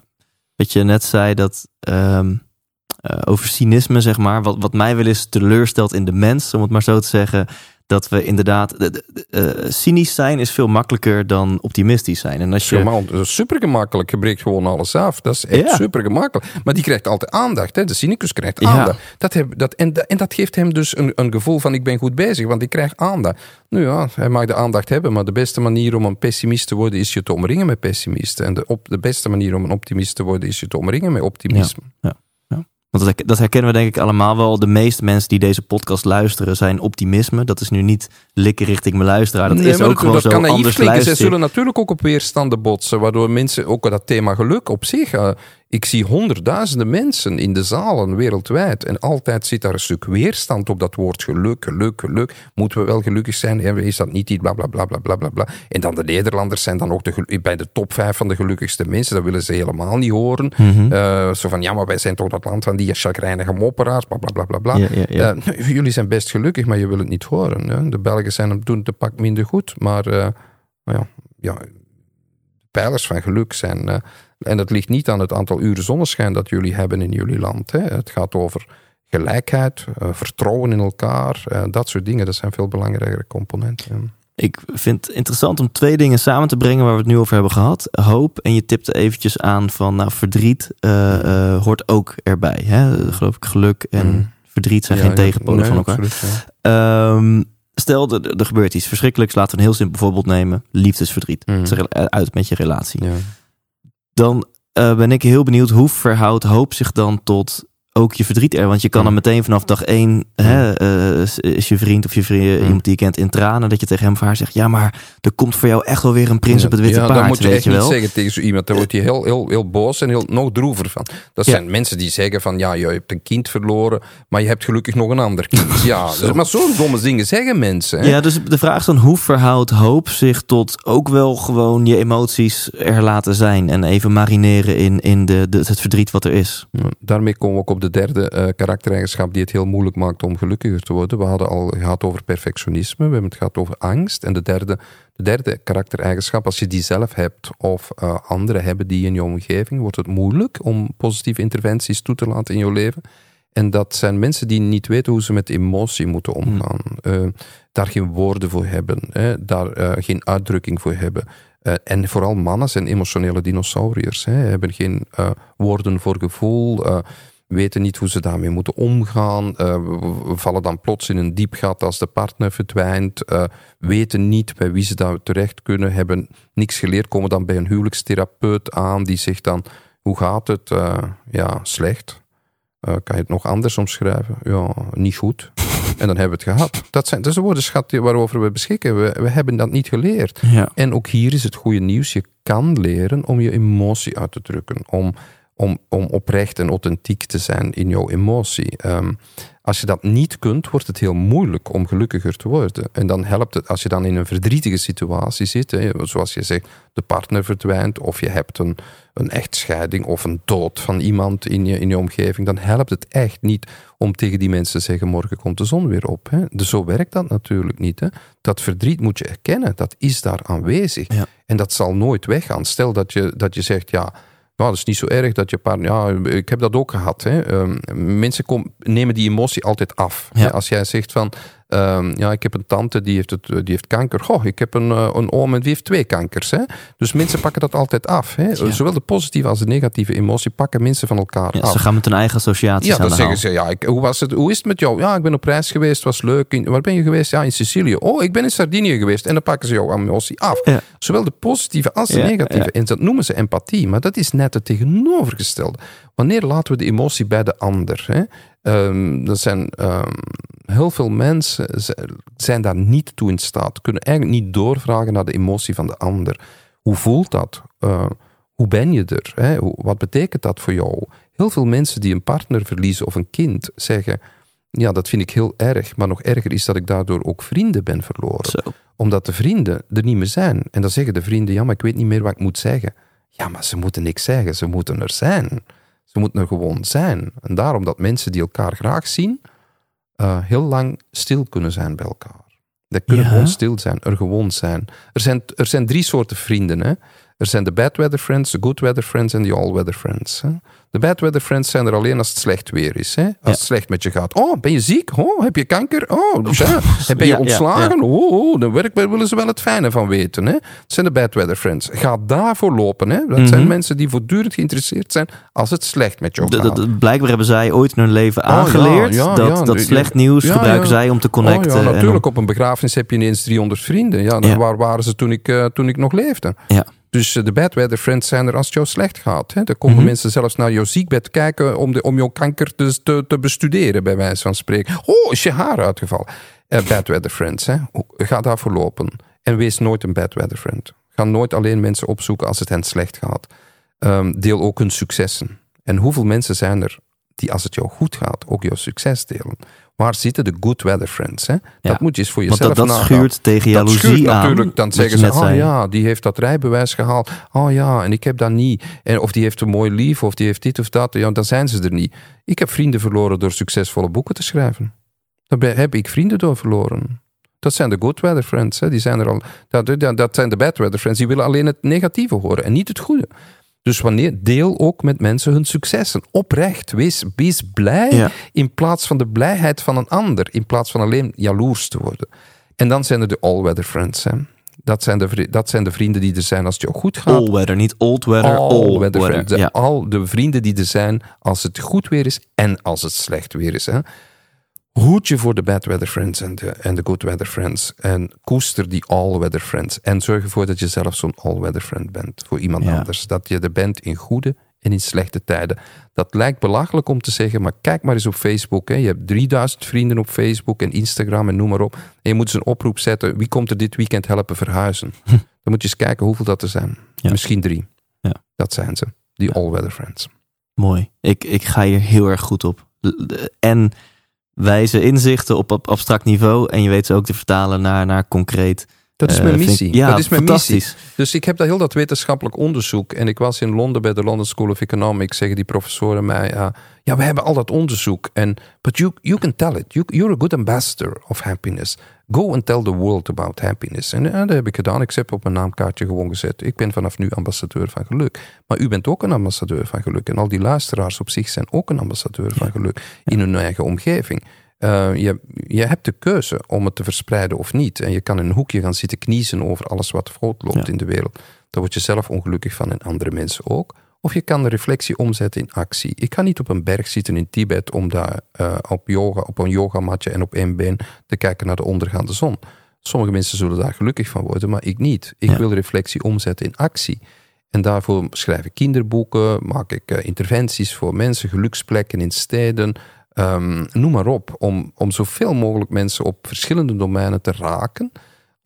Dat je net zei dat ehm, eh, over cynisme, zeg maar, wat, wat mij wel eens teleurstelt in de mens, om het maar zo te zeggen, dat we inderdaad, de- de- de- eh, cynisch zijn is veel makkelijker dan optimistisch zijn. En als je, dat is super gemakkelijk. Je breekt gewoon alles af. Dat is echt Ja. super gemakkelijk. Maar die krijgt altijd aandacht. Hè? De cynicus krijgt Ja. aandacht. Dat heb, dat, en, dat- en dat geeft hem dus een, een gevoel van ik ben goed bezig, want ik krijg aandacht. Nu ja, hij mag de aandacht hebben, maar de beste manier om een pessimist te worden is je te omringen met pessimisten. En de, op, de beste manier om een optimist te worden is je te omringen met optimisme. Want dat, herk- dat herkennen we denk ik allemaal wel. De meeste mensen die deze podcast luisteren zijn optimisme. Dat is nu niet likken richting mijn luisteraar. Dat Nee, is ook dat, gewoon dat zo kan anders klinken. Zij zullen natuurlijk ook op weerstanden botsen, waardoor mensen ook dat thema geluk op zich. eh, ik zie honderdduizenden mensen in de zalen wereldwijd en altijd zit daar een stuk weerstand op dat woord geluk, geluk, geluk. Moeten we wel gelukkig zijn? Is dat niet iets bla bla bla bla bla bla bla. En dan de Nederlanders zijn dan ook de, bij de top vijf van de gelukkigste mensen. Dat willen ze helemaal niet horen. Mhm. Eh, zo van ja, maar wij zijn toch dat land van die chagrijnige mopperaars, bla bla bla bla. bla. Ja, ja, ja. Eh, jullie zijn best gelukkig, maar je wil het niet horen. Hè? De Belgen zijn, doen het een pak minder goed, maar eh, ja, ja, de pijlers van geluk zijn. En dat ligt niet aan het aantal uren zonneschijn dat jullie hebben in jullie land. Hè? Het gaat over gelijkheid, eh, vertrouwen in elkaar, eh, dat soort dingen. Dat zijn veel belangrijkere componenten. Ik vind het interessant om twee dingen samen te brengen waar we het nu over hebben gehad. Hoop en je tipte eventjes aan van nou, verdriet eh, hoort ook erbij. Hè? Geloof ik geluk en Mm. verdriet zijn Ja, geen ja, tegenpolen nee, van elkaar. absoluut, ja. Ehm, stel, er, er gebeurt iets verschrikkelijks. Laten we een heel simpel voorbeeld nemen. Liefdesverdriet. Mm. Het is uit met je relatie. Dan eh, ben ik heel benieuwd hoe verhoudt hoop zich dan tot ook je verdriet er. Want je kan er meteen vanaf dag één, hè, eh, is- je vriend of je vriend, iemand die je kent in tranen, dat je tegen hem of haar zegt, ja, maar er komt voor jou echt wel weer een prins op het witte ja, paard, dat moet je weet echt je niet wel. zeggen tegen zo iemand. Daar wordt hij heel, heel, heel boos en heel, nog droever van. Dat Ja. zijn mensen die zeggen van, ja, je hebt een kind verloren, maar je hebt gelukkig nog een ander kind. <laughs> Ja, dus, maar zo'n domme dingen zeggen mensen. hè. Ja, dus de vraag is dan, hoe verhoudt hoop zich tot ook wel gewoon je emoties er laten zijn en even marineren in, in de, de, het verdriet wat er is? Ja, Daarmee komen we ook op de derde eh, karaktereigenschap die het heel moeilijk maakt om gelukkiger te worden. We hadden al gehad over perfectionisme, we hebben het gehad over angst. En de derde, de derde karaktereigenschap, als je die zelf hebt of eh, anderen hebben die in je omgeving, wordt het moeilijk om positieve interventies toe te laten in je leven. En dat zijn mensen die niet weten hoe ze met emotie moeten omgaan. Eh, daar geen woorden voor hebben, hè, daar geen uitdrukking voor hebben. En vooral mannen zijn emotionele dinosauriërs. Hè, hebben geen woorden voor gevoel, weten niet hoe ze daarmee moeten omgaan. eh, we- vallen dan plots in een diep gat als de partner verdwijnt. eh, weten niet bij wie ze daar terecht kunnen, hebben niks geleerd, komen dan bij een huwelijkstherapeut aan die zegt dan, hoe gaat het? Eh, ja, slecht. Kan je het nog anders omschrijven? Ja, niet goed. En dan hebben we het gehad. Dat, zijn, dat is de woordenschat waarover we beschikken. We, we hebben dat niet geleerd. Ja. En ook hier is het goede nieuws. Je kan leren om je emotie uit te drukken. Om, om, om oprecht en authentiek te zijn in jouw emotie. Ehm, als je dat niet kunt, wordt het heel moeilijk om gelukkiger te worden. En dan helpt het als je dan in een verdrietige situatie zit. Hè, zoals je zegt, de partner verdwijnt. Of je hebt een, een echtscheiding of een dood van iemand in je, in je omgeving. Dan helpt het echt niet om tegen die mensen te zeggen: morgen komt de zon weer op. Hè. Dus zo werkt dat natuurlijk niet. Hè. Dat verdriet moet je erkennen. Dat is daar aanwezig. Ja. En dat zal nooit weggaan. Stel dat je, dat je zegt: ja. Nou, dat is niet zo erg dat je partner. Ja, ik heb dat ook gehad. Hè. Ehm, mensen kom, nemen die emotie altijd af. Ja. Als jij zegt van. Ehm, ja, ik heb een tante die heeft, het, die heeft kanker. Goh, ik heb een, eh, een oom en die heeft twee kankers. Hè. Dus mensen pakken dat altijd af. Hè. Ja. Zowel de positieve als de negatieve emotie pakken mensen van elkaar Ja, af. ze gaan met hun eigen associaties Ja, aan dan zeggen ze, ja, ik, hoe, was het, hoe is het met jou? Ja, ik ben op reis geweest, was leuk. In- waar ben je geweest? Ja, in Sicilië. Oh, ik ben in Sardinië geweest. En dan pakken ze jouw emotie af. Ja. Zowel de positieve als de negatieve. En dat noemen ze empathie. Maar dat is net het tegenovergestelde. Wanneer laten we de emotie bij de ander? Hè? Ehm, er zijn ehm, heel veel mensen zijn daar niet toe in staat. Kunnen eigenlijk niet doorvragen naar de emotie van de ander. Hoe voelt dat? Eh, hoe ben je er? Hè? Wat betekent dat voor jou? Heel veel mensen die een partner verliezen of een kind zeggen: Ja, dat vind ik heel erg. Maar nog erger is dat ik daardoor ook vrienden ben verloren Zo. omdat de vrienden er niet meer zijn. En dan zeggen de vrienden, ja, maar ik weet niet meer wat ik moet zeggen. Ja, maar ze moeten niks zeggen, ze moeten er zijn. Ze moeten er gewoon zijn. En daarom dat mensen die elkaar graag zien, eh, heel lang stil kunnen zijn bij elkaar. Die kunnen Ja. gewoon stil zijn, er gewoon zijn. Er zijn, er zijn drie soorten vrienden. Hè? Er zijn de bad weather friends, de good weather friends en de all weather friends. Hè? De bad weather friends zijn er alleen als het slecht weer is. Hè? Als Ja. het slecht met je gaat. Oh, ben je ziek? Oh, heb je kanker? Oh, <laughs> ben je Ja, ontslagen? Oh, oh, dan werk, willen ze wel het fijne van weten. Hè? Dat zijn de bad weather friends. Ga daarvoor lopen. Hè? Dat zijn Mhm. mensen die voortdurend geïnteresseerd zijn als het slecht met jou De- gaat. de- de- blijkbaar hebben zij ooit in hun leven Oh, aangeleerd dat, dat slecht nieuws gebruiken zij om te connecten. Oh ja, en om- natuurlijk. Op een begrafenis heb je ineens 300 vrienden. Ja, dan Ja. waar waren ze toen ik, eh, toen ik nog leefde? Ja. Dus eh, de bad weather friends zijn er als het jou slecht gaat. Hè. Er komen Mhm. mensen zelfs naar jouw ziekbed kijken om, de, om jouw kanker te, te, te bestuderen, bij wijze van spreken. Oh, is je haar uitgevallen? Bad weather friends, hè. ga daarvoor lopen. En wees nooit een bad weather friend. Ga nooit alleen mensen opzoeken als het hen slecht gaat. Ehm, deel ook hun successen. En hoeveel mensen zijn er die als het jou goed gaat ook jouw succes delen? Waar zitten de good weather friends? Hè? Dat moet je eens voor Want jezelf dat, dat schuurt tegen Dat jaloezie schuurt aan. natuurlijk. Dan zeggen ze, oh ja, die heeft dat rijbewijs gehaald. Oh ja, en ik heb dat niet. En of die heeft een mooi lief, of die heeft dit of dat. Ja, dan zijn ze er niet. Ik heb vrienden verloren door succesvolle boeken te schrijven. Daar heb ik vrienden door verloren. Dat zijn de good weather friends. Hè. Die zijn er al, dat, dat, dat zijn de bad weather friends. Die willen alleen het negatieve horen en niet het goede. Dus wanneer deel ook met mensen hun successen. Oprecht, wees, wees blij Ja. in plaats van de blijheid van een ander. In plaats van alleen jaloers te worden. En dan zijn er de all-weather friends. Hè. Dat, zijn de, dat zijn de vrienden die er zijn als het jou goed gaat. All weather, niet old weather, all, All weather weather. friends. Ja. Al de vrienden die er zijn als het goed weer is en als het slecht weer is. Hè. Hoed je voor de bad weather friends en de, en de good weather friends. En koester die all weather friends. En zorg ervoor dat je zelf zo'n all weather friend bent voor iemand Ja. anders. Dat je er bent in goede en in slechte tijden. Dat lijkt belachelijk om te zeggen, maar kijk maar eens op Facebook. Hè. Je hebt 3000 vrienden op Facebook en Instagram en noem maar op. En je moet eens een oproep zetten. Wie komt er dit weekend helpen verhuizen? Dan moet je eens kijken hoeveel dat er zijn. Ja. Misschien drie. Ja. Dat zijn ze. Die all-weather friends. Mooi. Ik, ik ga hier heel erg goed op. En wijze inzichten op, op abstract niveau. En je weet ze ook te vertalen naar, naar concreet. Dat is Eh, mijn ik- missie. ja, dat is mijn missie. fantastisch. Dus ik heb dat heel dat wetenschappelijk onderzoek. En ik was in Londen bij de London School of Economics. Zeggen die professoren mij: ja, ja, we hebben al dat onderzoek. En but you, you can tell it. You, you're a good ambassador of happiness. Go and tell the world about happiness. En ja, dat heb ik gedaan. Ik heb op mijn naamkaartje gewoon gezet. Ik ben vanaf nu ambassadeur van geluk. Maar u bent ook een ambassadeur van geluk. En al die luisteraars op zich zijn ook een ambassadeur van geluk. In hun eigen omgeving. Eh, je, je hebt de keuze om het te verspreiden of niet. En je kan in een hoekje gaan zitten kniezen over alles wat fout loopt Ja. in de wereld. Daar word je zelf ongelukkig van en andere mensen ook. Of je kan de reflectie omzetten in actie. Ik ga niet op een berg zitten in Tibet om daar eh, op, yoga, op een yogamatje en op één been te kijken naar de ondergaande zon. Sommige mensen zullen daar gelukkig van worden, maar ik niet. Ik Ja. wil reflectie omzetten in actie. En daarvoor schrijf ik kinderboeken, maak ik eh, interventies voor mensen, geluksplekken in steden, Ehm, noem maar op, om, om zoveel mogelijk mensen op verschillende domeinen te raken,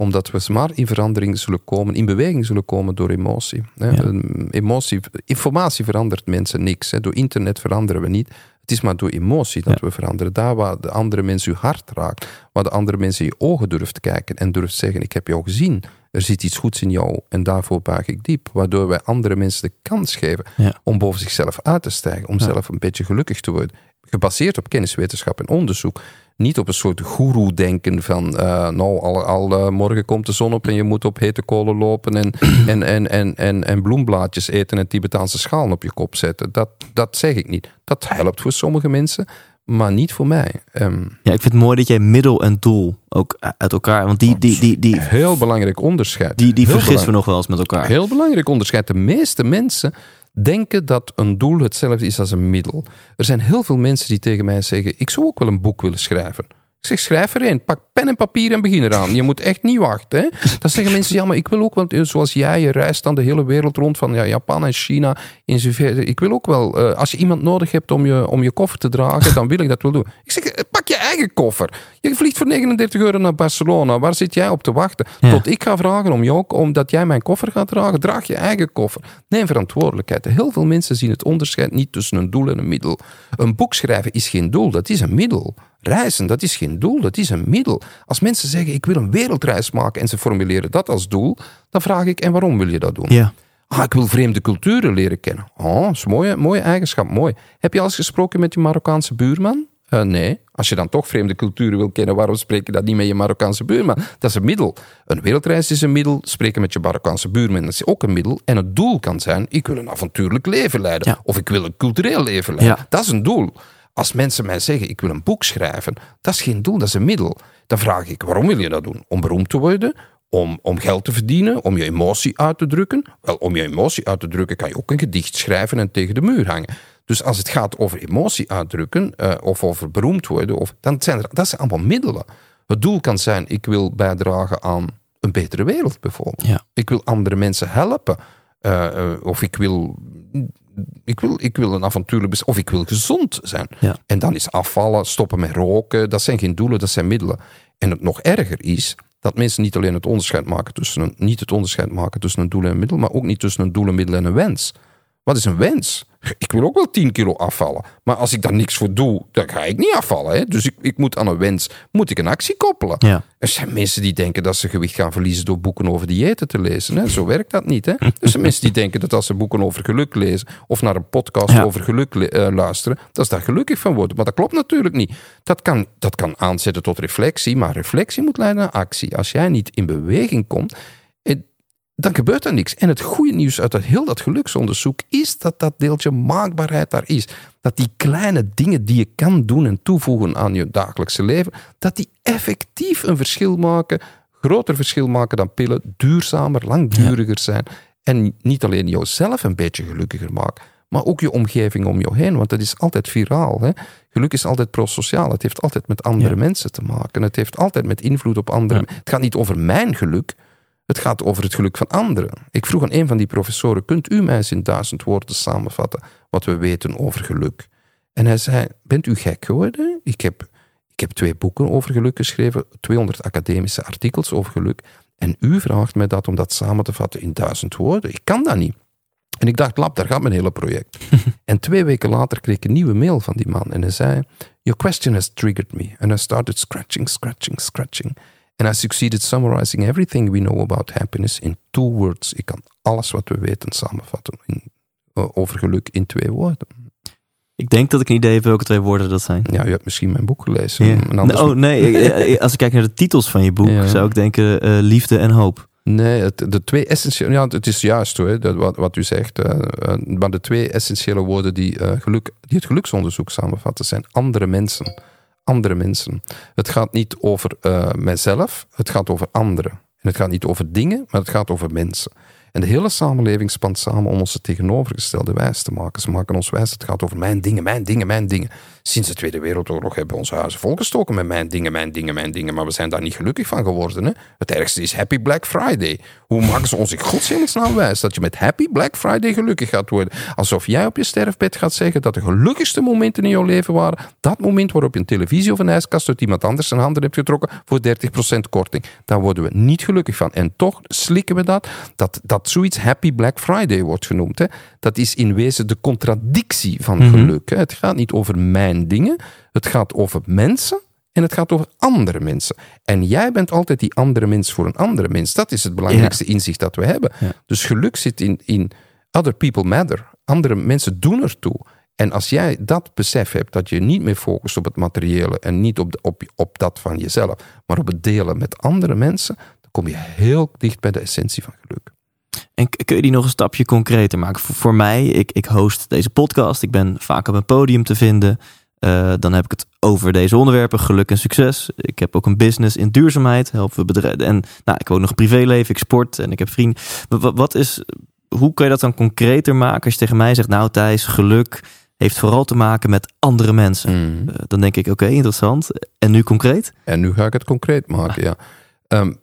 omdat we maar in verandering zullen komen, in beweging zullen komen door emotie. Hè. Ja. Emotie, informatie verandert mensen niks. Hè. Door internet veranderen we niet. Het is maar door emotie dat Ja. we veranderen. Daar waar de andere mens je hart raakt, waar de andere mensen je ogen durft kijken en durft zeggen: Ik heb jou gezien, er zit iets goeds in jou en daarvoor buig ik diep. Waardoor wij andere mensen de kans geven Ja. om boven zichzelf uit te stijgen, om zelf een beetje gelukkig te worden. Gebaseerd op kennis, wetenschap en onderzoek. Niet op een soort goeroe-denken van, eh, nou, al, al eh, morgen komt de zon op en je moet op hete kolen lopen en, <clears throat> en, en, en, en, en bloemblaadjes eten en Tibetaanse schalen op je kop zetten. Dat, dat zeg ik niet. Dat helpt voor sommige mensen, maar niet voor mij. Ehm, Ja, ik vind het mooi dat jij middel en doel ook uit elkaar... Want die, die, die, die, heel belangrijk onderscheid. die, die vergissen we nog wel eens met elkaar. Heel belangrijk onderscheid. De meeste mensen denken dat een doel hetzelfde is als een middel. Er zijn heel veel mensen die tegen mij zeggen: Ik zou ook wel een boek willen schrijven. Ik zeg, schrijf er een. Pak pen en papier en begin eraan. Je moet echt niet wachten. Hè? Dan zeggen mensen, ja, maar ik wil ook wel, zoals jij, je reist dan de hele wereld rond van ja, Japan en China. Ik wil ook wel, eh, als je iemand nodig hebt om je, om je koffer te dragen, dan wil ik dat wel doen. Ik zeg, eh, pak je eigen koffer. Je vliegt voor 39 euro naar Barcelona. Waar zit jij op te wachten? Ja. Tot ik ga vragen om jou, omdat jij mijn koffer gaat dragen. Draag je eigen koffer. Neem verantwoordelijkheid. Heel veel mensen zien het onderscheid niet tussen een doel en een middel. Een boek schrijven is geen doel, dat is een middel. Reizen, dat is geen doel, dat is een middel. Als mensen zeggen, ik wil een wereldreis maken en ze formuleren dat als doel, dan vraag ik, en waarom wil je dat doen? Ja. Ah, ik wil vreemde culturen leren kennen. Oh, dat is een mooie, mooie eigenschap, mooi. Heb je al eens gesproken met je Marokkaanse buurman? Eh, nee. Als je dan toch vreemde culturen wil kennen, waarom spreek je dat niet met je Marokkaanse buurman? Dat is een middel. Een wereldreis is een middel. Spreken met je Marokkaanse buurman dat is ook een middel. En het doel kan zijn, ik wil een avontuurlijk leven leiden. Ja. Of ik wil een cultureel leven leiden. Ja. Dat is een doel. Als mensen mij zeggen, ik wil een boek schrijven, dat is geen doel, dat is een middel. Dan vraag ik, waarom wil je dat doen? Om beroemd te worden? Om, om geld te verdienen? Om je emotie uit te drukken? Wel, om je emotie uit te drukken kan je ook een gedicht schrijven en tegen de muur hangen. Dus als het gaat over emotie uitdrukken eh, of over beroemd worden, of, dan zijn er, dat zijn allemaal middelen. Het doel kan zijn, ik wil bijdragen aan een betere wereld bijvoorbeeld. Ja. Ik wil andere mensen helpen. Eh, eh, of ik wil, ik, wil, ik wil een avontuurlijk... Of ik wil gezond zijn. Ja. En dan is afvallen, stoppen met roken. Dat zijn geen doelen, dat zijn middelen. En het nog erger is dat mensen niet alleen het onderscheid maken tussen een, niet het onderscheid maken tussen een doel en een middel, maar ook niet tussen een doel, een middel en een wens. Wat is een wens? Ik wil ook wel 10 kilo afvallen. Maar als ik daar niks voor doe, dan ga ik niet afvallen. Hè? Dus ik, ik moet aan een wens moet ik een actie koppelen. Ja. Er zijn mensen die denken dat ze gewicht gaan verliezen door boeken over diëten te lezen. Hè? Zo werkt dat niet. Hè? Er zijn mensen die denken dat als ze boeken over geluk lezen of naar een podcast Ja. over geluk eh, luisteren, dat ze daar gelukkig van worden. Maar dat klopt natuurlijk niet. Dat kan, dat kan aanzetten tot reflectie, maar reflectie moet leiden naar actie. Als jij niet in beweging komt, dan gebeurt er niks. En het goede nieuws uit dat, heel dat geluksonderzoek is dat dat deeltje maakbaarheid daar is. Dat die kleine dingen die je kan doen en toevoegen aan je dagelijkse leven, dat die effectief een verschil maken, groter verschil maken dan pillen, duurzamer, langduriger zijn. En niet alleen jouzelf een beetje gelukkiger maken, maar ook je omgeving om je heen. Want dat is altijd viraal. Hè? Geluk is altijd prosociaal. Het heeft altijd met andere Ja. mensen te maken. Het heeft altijd met invloed op anderen. Het gaat niet over mijn geluk. Het gaat over het geluk van anderen. Ik vroeg aan een van die professoren: Kunt u mij eens in duizend woorden samenvatten wat we weten over geluk? En hij zei: Bent u gek geworden? Ik heb, ik heb twee boeken over geluk geschreven, 200 academische artikels over geluk. En u vraagt mij dat om dat samen te vatten in duizend woorden. Ik kan dat niet. En ik dacht, lap, daar gaat mijn hele project. <laughs> en twee weken later kreeg ik een nieuwe mail van die man. En hij zei, your question has triggered me. And I started scratching, scratching, scratching. And I succeeded summarizing everything we know about happiness in two words. Ik kan alles wat we weten samenvatten in, uh, over geluk in twee woorden. Ik denk dat ik een idee heb welke twee woorden dat zijn. Ja, u hebt misschien mijn boek gelezen. Ja. En anders- Oh nee, <laughs> eh, eh, als ik kijk naar de titels van je boek, Ja. zou ik denken eh, liefde en hoop. Nee, het, de twee essentiële... Ja, het is juist hoor, dat, wat, wat u zegt. eh, eh, maar de twee essentiële woorden die, eh, geluk, die het geluksonderzoek samenvatten... zijn andere mensen. Andere mensen. Het gaat niet over eh, mijzelf, het gaat over anderen. En het gaat niet over dingen, maar het gaat over mensen. En de hele samenleving spant samen om ons het tegenovergestelde wijs te maken. Ze maken ons wijs, het gaat over mijn dingen, mijn dingen, mijn dingen. Sinds de Tweede Wereldoorlog hebben we onze huizen volgestoken met mijn dingen, mijn dingen, mijn dingen. Maar we zijn daar niet gelukkig van geworden. Hè? Het ergste is Happy Black Friday. Hoe maken ze ons in godshemelsnaam wijs dat je met Happy Black Friday gelukkig gaat worden? Alsof jij op je sterfbed gaat zeggen dat de gelukkigste momenten in jouw leven waren dat moment waarop je een televisie of een ijskast uit iemand anders zijn handen hebt getrokken voor 30% korting. Daar worden we niet gelukkig van. En toch slikken we dat, dat, dat zoiets Happy Black Friday wordt genoemd. Hè. Dat is in wezen de contradictie van geluk. Hè. Het gaat niet over mijn dingen, het gaat over mensen en het gaat over andere mensen. En jij bent altijd die andere mens voor een andere mens. Dat is het belangrijkste inzicht dat we hebben. Dus geluk zit in, in other people matter. Andere mensen doen ertoe. En als jij dat besef hebt, dat je niet meer focust op het materiële en niet op, de, op, op dat van jezelf, maar op het delen met andere mensen, dan kom je heel dicht bij de essentie van geluk. En kun je die nog een stapje concreter maken? Voor, voor mij, ik, ik host deze podcast. Ik ben vaak op een podium te vinden. Eh, dan heb ik het over deze onderwerpen, geluk en succes. Ik heb ook een business in duurzaamheid, helpen we bedrijven. En nou, ik heb ook nog privéleven, ik sport en ik heb vrienden. Wa- wa- Wat is, hoe kan je dat dan concreter maken als je tegen mij zegt, nou Thijs, geluk heeft vooral te maken met andere mensen. Eh, dan denk ik, oké, interessant. En nu concreet? En nu ga ik het concreet maken, ja. Ehm,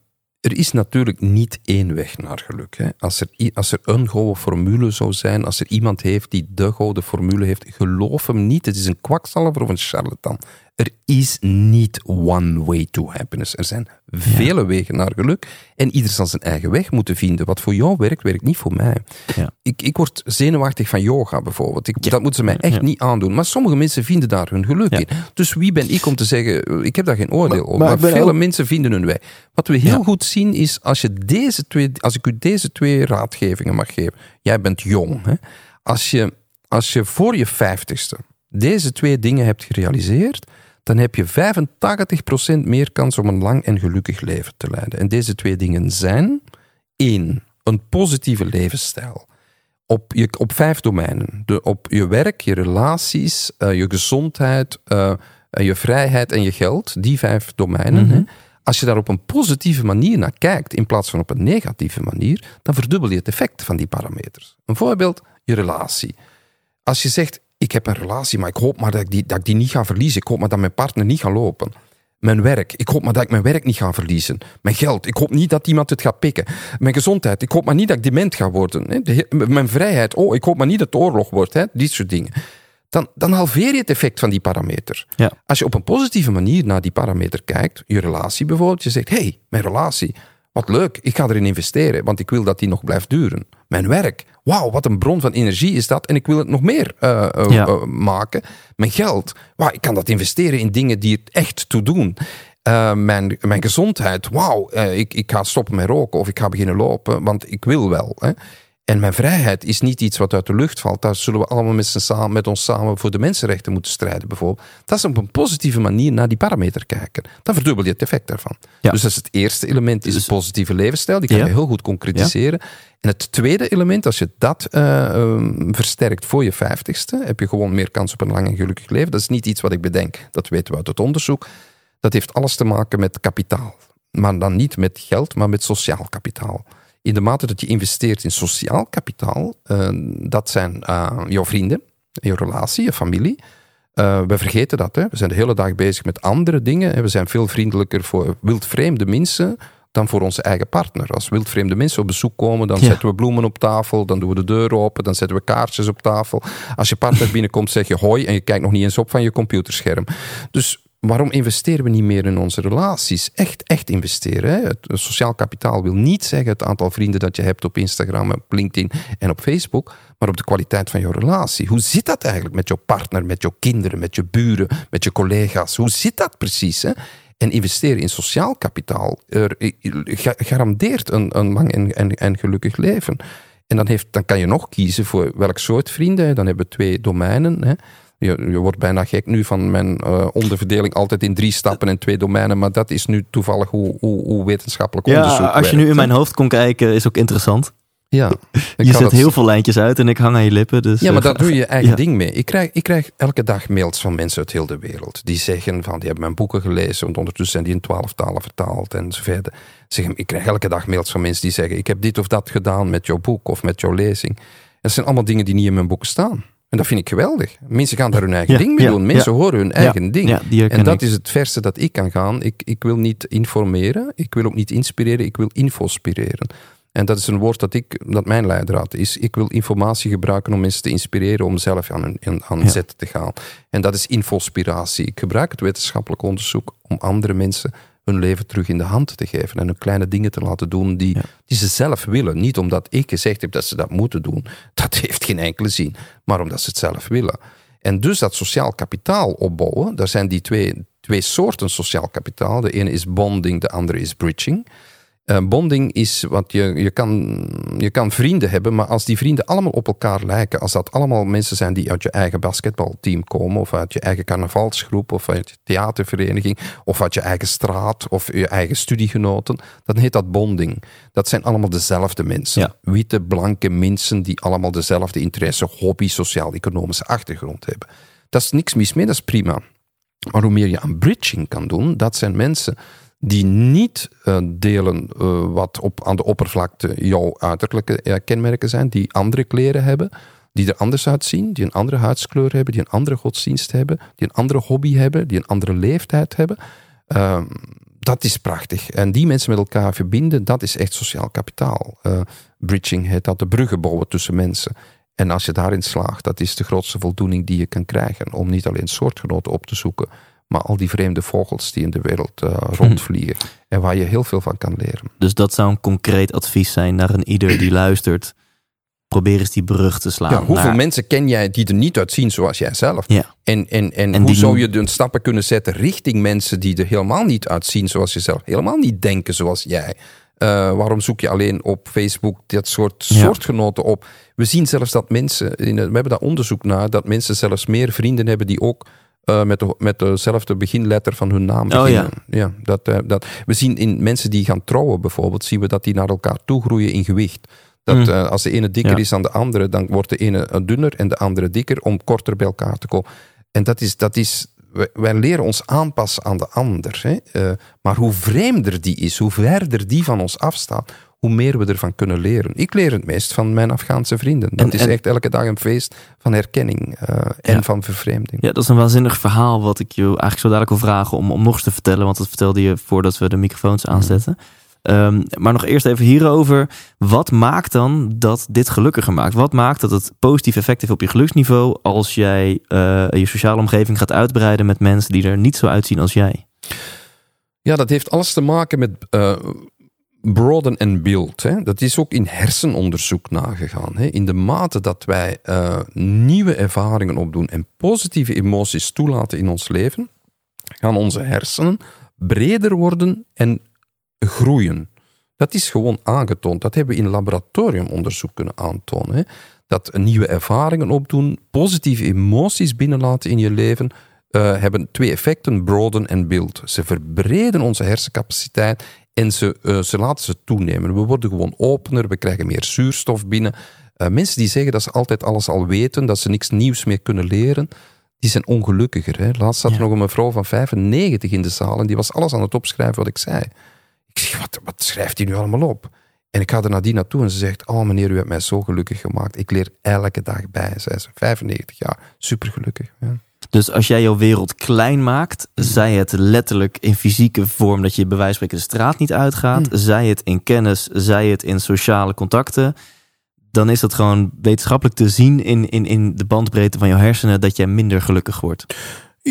er is natuurlijk niet één weg naar geluk. Hè. Als, er, als er een gouden formule zou zijn, als er iemand heeft die de gouden formule heeft, geloof hem niet. Het is een kwakzalver of een charlatan. Er is niet one way to happiness. Er zijn vele wegen naar geluk. En ieder zal zijn eigen weg moeten vinden. Wat voor jou werkt, werkt niet voor mij. Ja. Ik, ik word zenuwachtig van yoga bijvoorbeeld. Ik, Ja. Dat moeten ze mij echt Ja. niet aandoen. Maar sommige mensen vinden daar hun geluk Ja. in. Dus wie ben ik om te zeggen, ik heb daar geen oordeel Maar- over. maar ben vele ook- mensen vinden hun weg. Wat we heel Ja. goed zien is, als, je deze twee, als ik u deze twee raadgevingen mag geven. Jij bent jong. Hè? Als, je, als je voor je vijftigste deze twee dingen hebt gerealiseerd, dan heb je 85% meer kans om een lang en gelukkig leven te leiden. En deze twee dingen zijn: één, een positieve levensstijl. Op, je, op vijf domeinen. De, op je werk, je relaties, eh, je gezondheid, eh, eh, je vrijheid en je geld. Die vijf domeinen. hè. Als je daar op een positieve manier naar kijkt, in plaats van op een negatieve manier, dan verdubbel je het effect van die parameters. Een voorbeeld, je relatie. Als je zegt, ik heb een relatie, maar ik hoop maar dat ik die, dat ik die niet ga verliezen. Ik hoop maar dat mijn partner niet gaat lopen. Mijn werk, ik hoop maar dat ik mijn werk niet ga verliezen. Mijn geld, ik hoop niet dat iemand het gaat pikken. Mijn gezondheid, ik hoop maar niet dat ik dement ga worden. mijn vrijheid, oh, ik hoop maar niet dat het oorlog wordt. Hè. Dit soort dingen. Dan, dan halveer je het effect van die parameter. Ja. Als je op een positieve manier naar die parameter kijkt, je relatie bijvoorbeeld, je zegt, hé, hey, mijn relatie, wat leuk, ik ga erin investeren, want ik wil dat die nog blijft duren. Mijn werk, wauw, wat een bron van energie is dat en ik wil het nog meer eh, eh, Ja. eh, maken. Mijn geld, wauw, ik kan dat investeren in dingen die het echt toe doen. Mijn, mijn gezondheid, wauw, ik, ik ga stoppen met roken of ik ga beginnen lopen, want ik wil wel. Hè. En mijn vrijheid is niet iets wat uit de lucht valt. Daar zullen we allemaal met, samen, met ons samen voor de mensenrechten moeten strijden, bijvoorbeeld. Dat is op een positieve manier naar die parameter kijken. Dan verdubbel je het effect daarvan. Ja. Dus dat is het eerste element, is Dus- een positieve levensstijl. Die kan Ja. je heel goed concretiseren. En het tweede element, als je dat eh, ehm, versterkt voor je vijftigste, heb je gewoon meer kans op een lang en gelukkig leven. Dat is niet iets wat ik bedenk. Dat weten we uit het onderzoek. Dat heeft alles te maken met kapitaal. Maar dan niet met geld, maar met sociaal kapitaal. In de mate dat je investeert in sociaal kapitaal, eh, dat zijn eh, jouw vrienden, je relatie, je familie. Eh, we vergeten dat. Hè. We zijn de hele dag bezig met andere dingen. hè. We zijn veel vriendelijker voor wildvreemde mensen dan voor onze eigen partner. Als wildvreemde mensen op bezoek komen, dan Ja. zetten we bloemen op tafel, dan doen we de deur open, dan zetten we kaartjes op tafel. Als je partner <laughs> binnenkomt, zeg je hoi en je kijkt nog niet eens op van je computerscherm. Dus waarom investeren we niet meer in onze relaties? Echt, echt investeren. Hè? Het sociaal kapitaal wil niet zeggen het aantal vrienden dat je hebt op Instagram, op LinkedIn en op Facebook, maar op de kwaliteit van jouw relatie. Hoe zit dat eigenlijk met jouw partner, met jouw kinderen, met je buren, met je collega's? Hoe zit dat precies? Hè? En investeren in sociaal kapitaal er, ga- garandeert een, een lang en gelukkig leven. En dan, heeft, dan kan je nog kiezen voor welk soort vrienden. Dan hebben we twee domeinen. Hè. Je, je wordt bijna gek nu van mijn eh, onderverdeling altijd in drie stappen en twee domeinen. Maar dat is nu toevallig hoe, hoe, hoe wetenschappelijk onderzoek Ja, als je werkt, nu in mijn hoofd kon kijken, is ook interessant. Ja, <laughs> Je zet heel veel lijntjes uit en ik hang aan je lippen. Dus, Ja, eh, maar daar doe je je <laughs> eigen ja. ding mee. Ik krijg, ik krijg elke dag mails van mensen uit heel de wereld. Die zeggen van, die hebben mijn boeken gelezen. Want ondertussen zijn die in twaalf talen vertaald en zo verder. Zeggen, ik krijg elke dag mails van mensen die zeggen... ik heb dit of dat gedaan met jouw boek of met jouw lezing. Dat zijn allemaal dingen die niet in mijn boeken staan. En dat vind ik geweldig. Mensen gaan daar hun eigen Ja, ding mee ja, doen. Mensen ja. horen hun eigen ding. En dat ik. is het verste dat ik kan gaan. Ik, ik wil niet informeren, ik wil ook niet inspireren, ik wil infospireren. En dat is een woord dat, ik, dat mijn leidraad is. Ik wil informatie gebruiken om mensen te inspireren om zelf aan, hun, aan zet te gaan. En dat is infospiratie. Ik gebruik het wetenschappelijk onderzoek om andere mensen hun leven terug in de hand te geven en hun kleine dingen te laten doen die, Ja. die ze zelf willen. Niet omdat ik gezegd heb dat ze dat moeten doen. <laughs> Dat heeft geen enkele zin. Maar omdat ze het zelf willen. En dus dat sociaal kapitaal opbouwen, daar zijn die twee, twee soorten sociaal kapitaal. De ene is bonding, de andere is bridging. Eh, bonding is wat je, je, kan, je kan vrienden hebben, maar als die vrienden allemaal op elkaar lijken, als dat allemaal mensen zijn die uit je eigen basketbalteam komen, of uit je eigen carnavalsgroep, of uit je theatervereniging, of uit je eigen straat, of je eigen studiegenoten, dan heet dat bonding. Dat zijn allemaal dezelfde mensen. Ja. Witte, blanke mensen die allemaal dezelfde interesse, hobby, sociaal-economische achtergrond hebben. Dat is niks mis mee, dat is prima. Maar hoe meer je aan bridging kan doen, dat zijn mensen die niet eh, delen eh, wat op, aan de oppervlakte jouw uiterlijke eh, kenmerken zijn, die andere kleren hebben, die er anders uitzien, die een andere huidskleur hebben, die een andere godsdienst hebben, die een andere hobby hebben, die een andere leeftijd hebben. Ehm, dat is prachtig. En die mensen met elkaar verbinden, dat is echt sociaal kapitaal. Bridging heet dat, de bruggen bouwen tussen mensen. En als je daarin slaagt, dat is de grootste voldoening die je kan krijgen. Om niet alleen soortgenoten op te zoeken, maar al die vreemde vogels die in de wereld eh, rondvliegen. En waar je heel veel van kan leren. Dus dat zou een concreet advies zijn naar een ieder die <clears throat> luistert. Probeer eens die brug te slaan. Ja, hoeveel naar- mensen ken jij die er niet uitzien zoals jij zelf? Ja. En, en, en, En hoe die- zou je de stappen kunnen zetten richting mensen die er helemaal niet uitzien zoals jezelf? Helemaal niet denken zoals jij. Eh, waarom zoek je alleen op Facebook dat soort Ja. soortgenoten op? We zien zelfs dat mensen, we hebben daar onderzoek naar, dat mensen zelfs meer vrienden hebben die ook eh, met, de, met dezelfde beginletter van hun naam Oh, beginnen. ja. dat, eh, dat, we zien in mensen die gaan trouwen bijvoorbeeld, zien we dat die naar elkaar toe groeien in gewicht. Dat Mm. eh, als de ene dikker Ja. is dan de andere, dan wordt de ene dunner en de andere dikker om korter bij elkaar te komen. En dat is, dat is wij, wij leren ons aanpassen aan de ander. Hè? Maar hoe vreemder die is, hoe verder die van ons afstaat, hoe meer we ervan kunnen leren. Ik leer het meest van mijn Afghaanse vrienden. Dat En- is en- echt elke dag een feest van herkenning eh, en Ja. van vervreemding. Ja, dat is een waanzinnig verhaal wat ik je eigenlijk zo dadelijk wil vragen om, om nog eens te vertellen. Want dat vertelde je voordat we de microfoons aanzetten. Ehm, maar nog eerst even hierover. Wat maakt dan dat dit gelukkiger maakt? Wat maakt dat het positief effect heeft op je geluksniveau als jij eh, je sociale omgeving gaat uitbreiden met mensen die er niet zo uitzien als jij? Ja, dat heeft alles te maken met eh, broaden en build. Hè. Dat is ook in hersenonderzoek nagegaan. Hè. In de mate dat wij eh, nieuwe ervaringen opdoen en positieve emoties toelaten in ons leven, gaan onze hersenen breder worden en groeien. Dat is gewoon aangetoond. Dat hebben we in laboratoriumonderzoek kunnen aantonen. Dat nieuwe ervaringen opdoen, positieve emoties binnenlaten in je leven, eh, hebben twee effecten, broaden en build. Ze verbreden onze hersencapaciteit en ze, eh, ze laten ze toenemen. We worden gewoon opener, we krijgen meer zuurstof binnen. Eh, mensen die zeggen dat ze altijd alles al weten, dat ze niks nieuws meer kunnen leren, die zijn ongelukkiger. Hè? Laatst zat er Ja. nog een mevrouw van 95 in de zaal en die was alles aan het opschrijven wat ik zei. Ik zeg, wat, wat schrijft hij nu allemaal op? En ik ga er nadien naartoe en ze zegt, oh meneer, u hebt mij zo gelukkig gemaakt. Ik leer elke dag bij, zei ze. 95 jaar, supergelukkig. Ja. Dus als jij jouw wereld klein maakt, zij het letterlijk in fysieke vorm dat je bij wijze van spreken de straat niet uitgaat, Mm. zij het in kennis, zij het in sociale contacten, dan is dat gewoon wetenschappelijk te zien in, in, in de bandbreedte van jouw hersenen dat jij minder gelukkig wordt.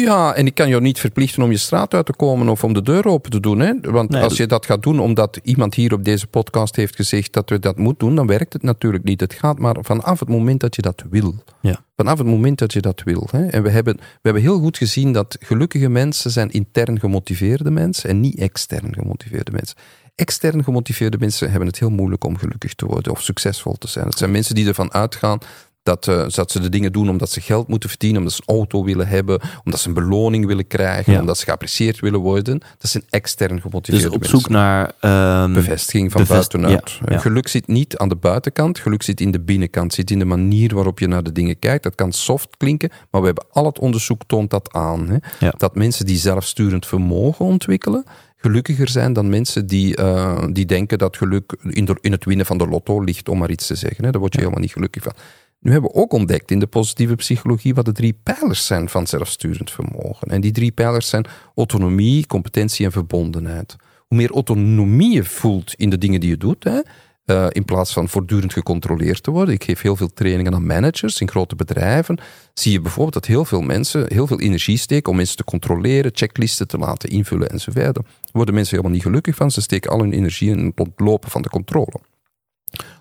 Ja, en ik kan jou niet verplichten om je straat uit te komen of om de deur open te doen. Hè? Want Nee, als je dat gaat doen omdat iemand hier op deze podcast heeft gezegd dat we dat moeten doen, dan werkt het natuurlijk niet. Het gaat maar vanaf het moment dat je dat wil. Ja. Vanaf het moment dat je dat wil. Hè? En we hebben, we hebben heel goed gezien dat gelukkige mensen zijn intern gemotiveerde mensen en niet extern gemotiveerde mensen. Extern gemotiveerde mensen hebben het heel moeilijk om gelukkig te worden of succesvol te zijn. Het zijn mensen die ervan uitgaan dat, eh, dat ze de dingen doen omdat ze geld moeten verdienen, omdat ze een auto willen hebben, omdat ze een beloning willen krijgen, Ja. omdat ze geapprecieerd willen worden. Dat zijn extern Dus gemotiveerde op mensen. zoek naar ehm, Bevestiging van bevest- buitenuit. ja, ja. Geluk zit niet aan de buitenkant, geluk zit in de binnenkant, zit in de manier waarop je naar de dingen kijkt. Dat kan soft klinken, maar we hebben al het onderzoek toont dat aan. Hè? Dat mensen die zelfsturend vermogen ontwikkelen, gelukkiger zijn dan mensen die, eh, die denken dat geluk in, de- in het winnen van de lotto ligt, om maar iets te zeggen. Hè? Daar word je helemaal niet gelukkig van. Nu hebben we ook ontdekt in de positieve psychologie wat de drie pijlers zijn van zelfsturend vermogen. En die drie pijlers zijn autonomie, competentie en verbondenheid. Hoe meer autonomie je voelt in de dingen die je doet, hè, eh, in plaats van voortdurend gecontroleerd te worden. Ik geef heel veel trainingen aan managers in grote bedrijven. Zie je bijvoorbeeld dat heel veel mensen heel veel energie steken om mensen te controleren, checklisten te laten invullen enzovoort. Daar worden mensen helemaal niet gelukkig van. Ze steken al hun energie in het ontlopen van de controle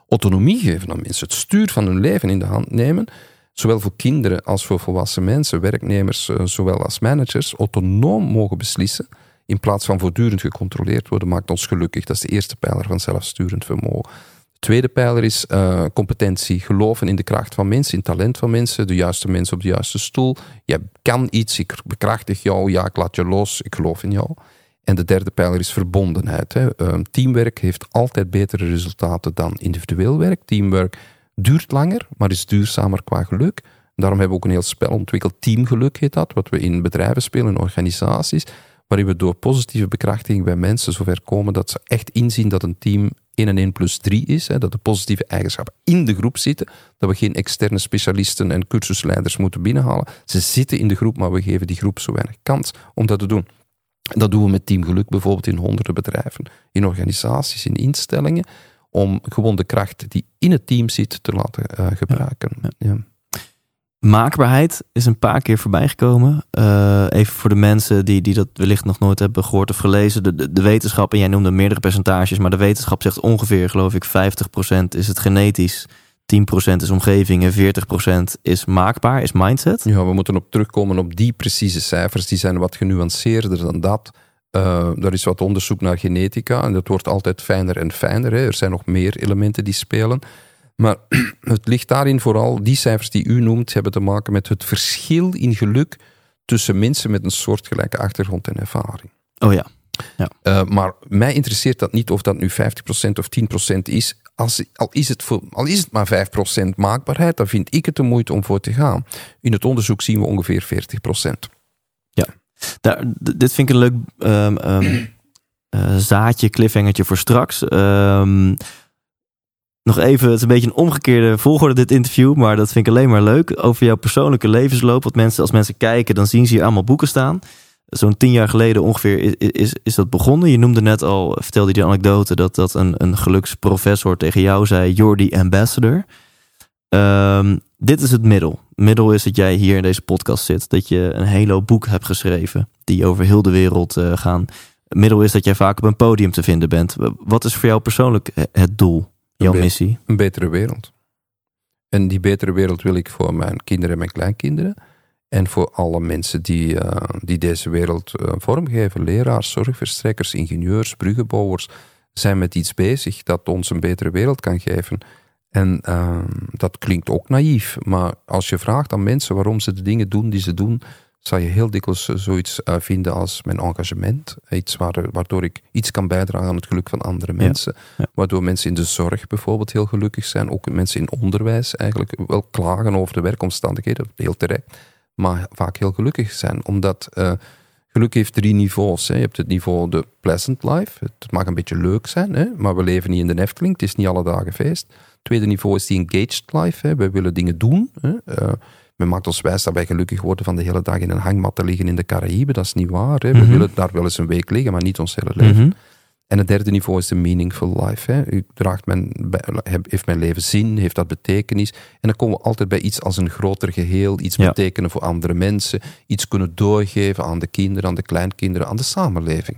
autonomie geven aan mensen, het stuur van hun leven in de hand nemen, zowel voor kinderen als voor volwassen mensen, werknemers, eh, zowel als managers, autonoom mogen beslissen, in plaats van voortdurend gecontroleerd worden, maakt ons gelukkig. Dat is de eerste pijler van zelfsturend vermogen. De tweede pijler is eh, competentie, geloven in de kracht van mensen, in talent van mensen, de juiste mensen op de juiste stoel. Je kan iets, ik bekrachtig jou, ja, ik laat je los, ik geloof in jou. En de derde pijler is verbondenheid. Hè. Ehm, teamwerk heeft altijd betere resultaten dan individueel werk. Teamwerk duurt langer, maar is duurzamer qua geluk. Daarom hebben we ook een heel spel ontwikkeld. Teamgeluk heet dat, wat we in bedrijven spelen, in organisaties. Waarin we door positieve bekrachtiging bij mensen zover komen dat ze echt inzien dat een team 1 en 1 plus 3 is. Hè, dat de positieve eigenschappen in de groep zitten. Dat we geen externe specialisten en cursusleiders moeten binnenhalen. Ze zitten in de groep, maar we geven die groep zo weinig kans om dat te doen. Dat doen we met Team Geluk bijvoorbeeld in honderden bedrijven, in organisaties, in instellingen, om gewoon de kracht die in het team zit te laten eh, gebruiken. Ja. Maakbaarheid is een paar keer voorbij gekomen. Eh, even voor de mensen die, die dat wellicht nog nooit hebben gehoord of gelezen. De, de, de wetenschap, en jij noemde meerdere percentages, maar de wetenschap zegt ongeveer, geloof ik, 50% is het genetisch, 10% is omgeving en 40% is maakbaar, is mindset. ja, we moeten op terugkomen op die precieze cijfers. Die zijn wat genuanceerder dan dat. Eh er is wat onderzoek naar genetica en dat wordt altijd fijner en fijner. Hè. Er zijn nog meer elementen die spelen. Maar <clears throat> het ligt daarin vooral, die cijfers die u noemt, hebben te maken met het verschil in geluk tussen mensen met een soortgelijke achtergrond en ervaring. Oh ja, Uh, maar mij interesseert dat niet of dat nu 50% of 10% is. Als, al, is het al is het maar 5% maakbaarheid, dan vind ik het de moeite om voor te gaan. In het onderzoek zien we ongeveer 40%. Daar, d- dit vind ik een leuk ehm, ehm, eh, zaadje, cliffhangertje voor straks. Ehm, nog even, het is een beetje een omgekeerde volgorde dit interview, maar dat vind ik alleen maar leuk. Over jouw persoonlijke levensloop. Want mensen, als mensen kijken, dan zien ze hier allemaal boeken staan. Zo'n tien jaar geleden ongeveer is, is, is dat begonnen. Je noemde net al, vertelde je die anekdote, dat, dat een, een geluksprofessor tegen jou zei, you're the ambassador. Ehm, dit is het middel. Middel is dat jij hier in deze podcast zit. Dat je een hele hoop boek hebt geschreven. Die over heel de wereld eh, gaan. Middel is dat jij vaak op een podium te vinden bent. Wat is voor jou persoonlijk het doel? Jouw Een missie? Een betere wereld. En die betere wereld wil ik voor mijn kinderen en mijn kleinkinderen. En voor alle mensen die, eh, die deze wereld eh, vormgeven. Leraars, zorgverstrekkers, ingenieurs, bruggenbouwers. Zijn met iets bezig dat ons een betere wereld kan geven. En eh, dat klinkt ook naïef. Maar als je vraagt aan mensen waarom ze de dingen doen die ze doen. Zal je heel dikwijls eh, zoiets vinden als mijn engagement. Iets waar- waardoor ik iets kan bijdragen aan het geluk van andere mensen. ja. Waardoor mensen in de zorg bijvoorbeeld heel gelukkig zijn. Ook mensen in onderwijs eigenlijk wel klagen over de werkomstandigheden. Heel terecht. Maar vaak heel gelukkig zijn. Omdat eh, geluk heeft drie niveaus. Hè. Je hebt het niveau de pleasant life. Het mag een beetje leuk zijn. Hè. Maar we leven niet in de Efteling. Het is niet alle dagen feest. Het tweede niveau is die engaged life. Hè. We willen dingen doen. Hè. Eh, Men maakt ons wijs dat wij gelukkig worden van de hele dag in een hangmat te liggen in de Caraïbe. Dat is niet waar. Hè? We Mhm. willen daar wel eens een week liggen, maar niet ons hele leven. Mhm. En het derde niveau is de meaningful life. Hè. U Draagt mijn, heeft mijn leven zin? Heeft dat betekenis? En dan komen we altijd bij iets als een groter geheel, iets Ja. betekenen voor andere mensen, iets kunnen doorgeven aan de kinderen, aan de kleinkinderen, aan de samenleving.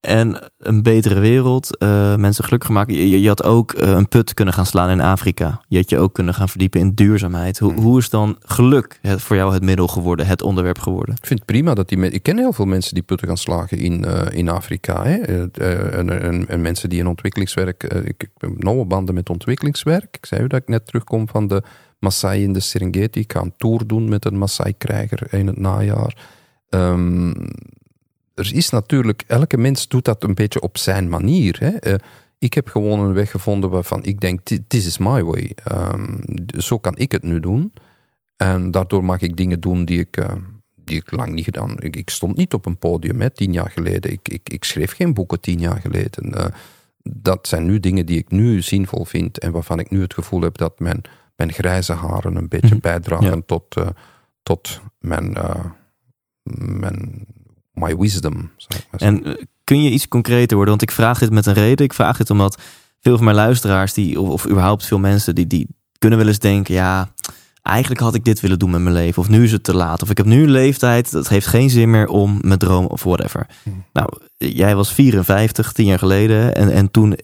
En een betere wereld, eh, mensen gelukkig maken. Je, je had ook eh, een put kunnen gaan slaan in Afrika. Je had je ook kunnen gaan verdiepen in duurzaamheid. Hoe, Mhm. hoe is dan geluk het, voor jou het middel geworden, het onderwerp geworden? Ik vind het prima dat die mensen. Ik ken heel veel mensen die putten gaan slagen in, eh, in Afrika. Hè. En, en, en mensen die in ontwikkelingswerk. ik, ik heb nauwe banden met ontwikkelingswerk. Ik zei u dat ik net terugkom van de Maasai in de Serengeti. Ik ga een tour doen met een Maasai-krijger in het najaar. Ehm, er is natuurlijk, elke mens doet dat een beetje op zijn manier. Hè. Eh, ik heb gewoon een weg gevonden waarvan ik denk, "Thi- this is my way. Ehm, zo kan ik het nu doen. En daardoor mag ik dingen doen die ik, eh, die ik lang niet gedaan ik, ik stond niet op een podium hè, tien jaar geleden. Ik, ik, ik schreef geen boeken tien jaar geleden. Eh, dat zijn nu dingen die ik nu zinvol vind en waarvan ik nu het gevoel heb dat mijn, mijn grijze haren een beetje Mhm. bijdragen Ja. tot, eh, tot mijn, mijn my wisdom. En eh, kun je iets concreter worden? Want ik vraag dit met een reden. Ik vraag dit omdat veel van mijn luisteraars, die, of, of überhaupt veel mensen, die, die kunnen wel eens denken: ja, eigenlijk had ik dit willen doen met mijn leven. Of nu is het te laat. Of ik heb nu een leeftijd, dat heeft geen zin meer om mijn droom of whatever. Hmm. Nou, jij was 54, tien jaar geleden. En, en toen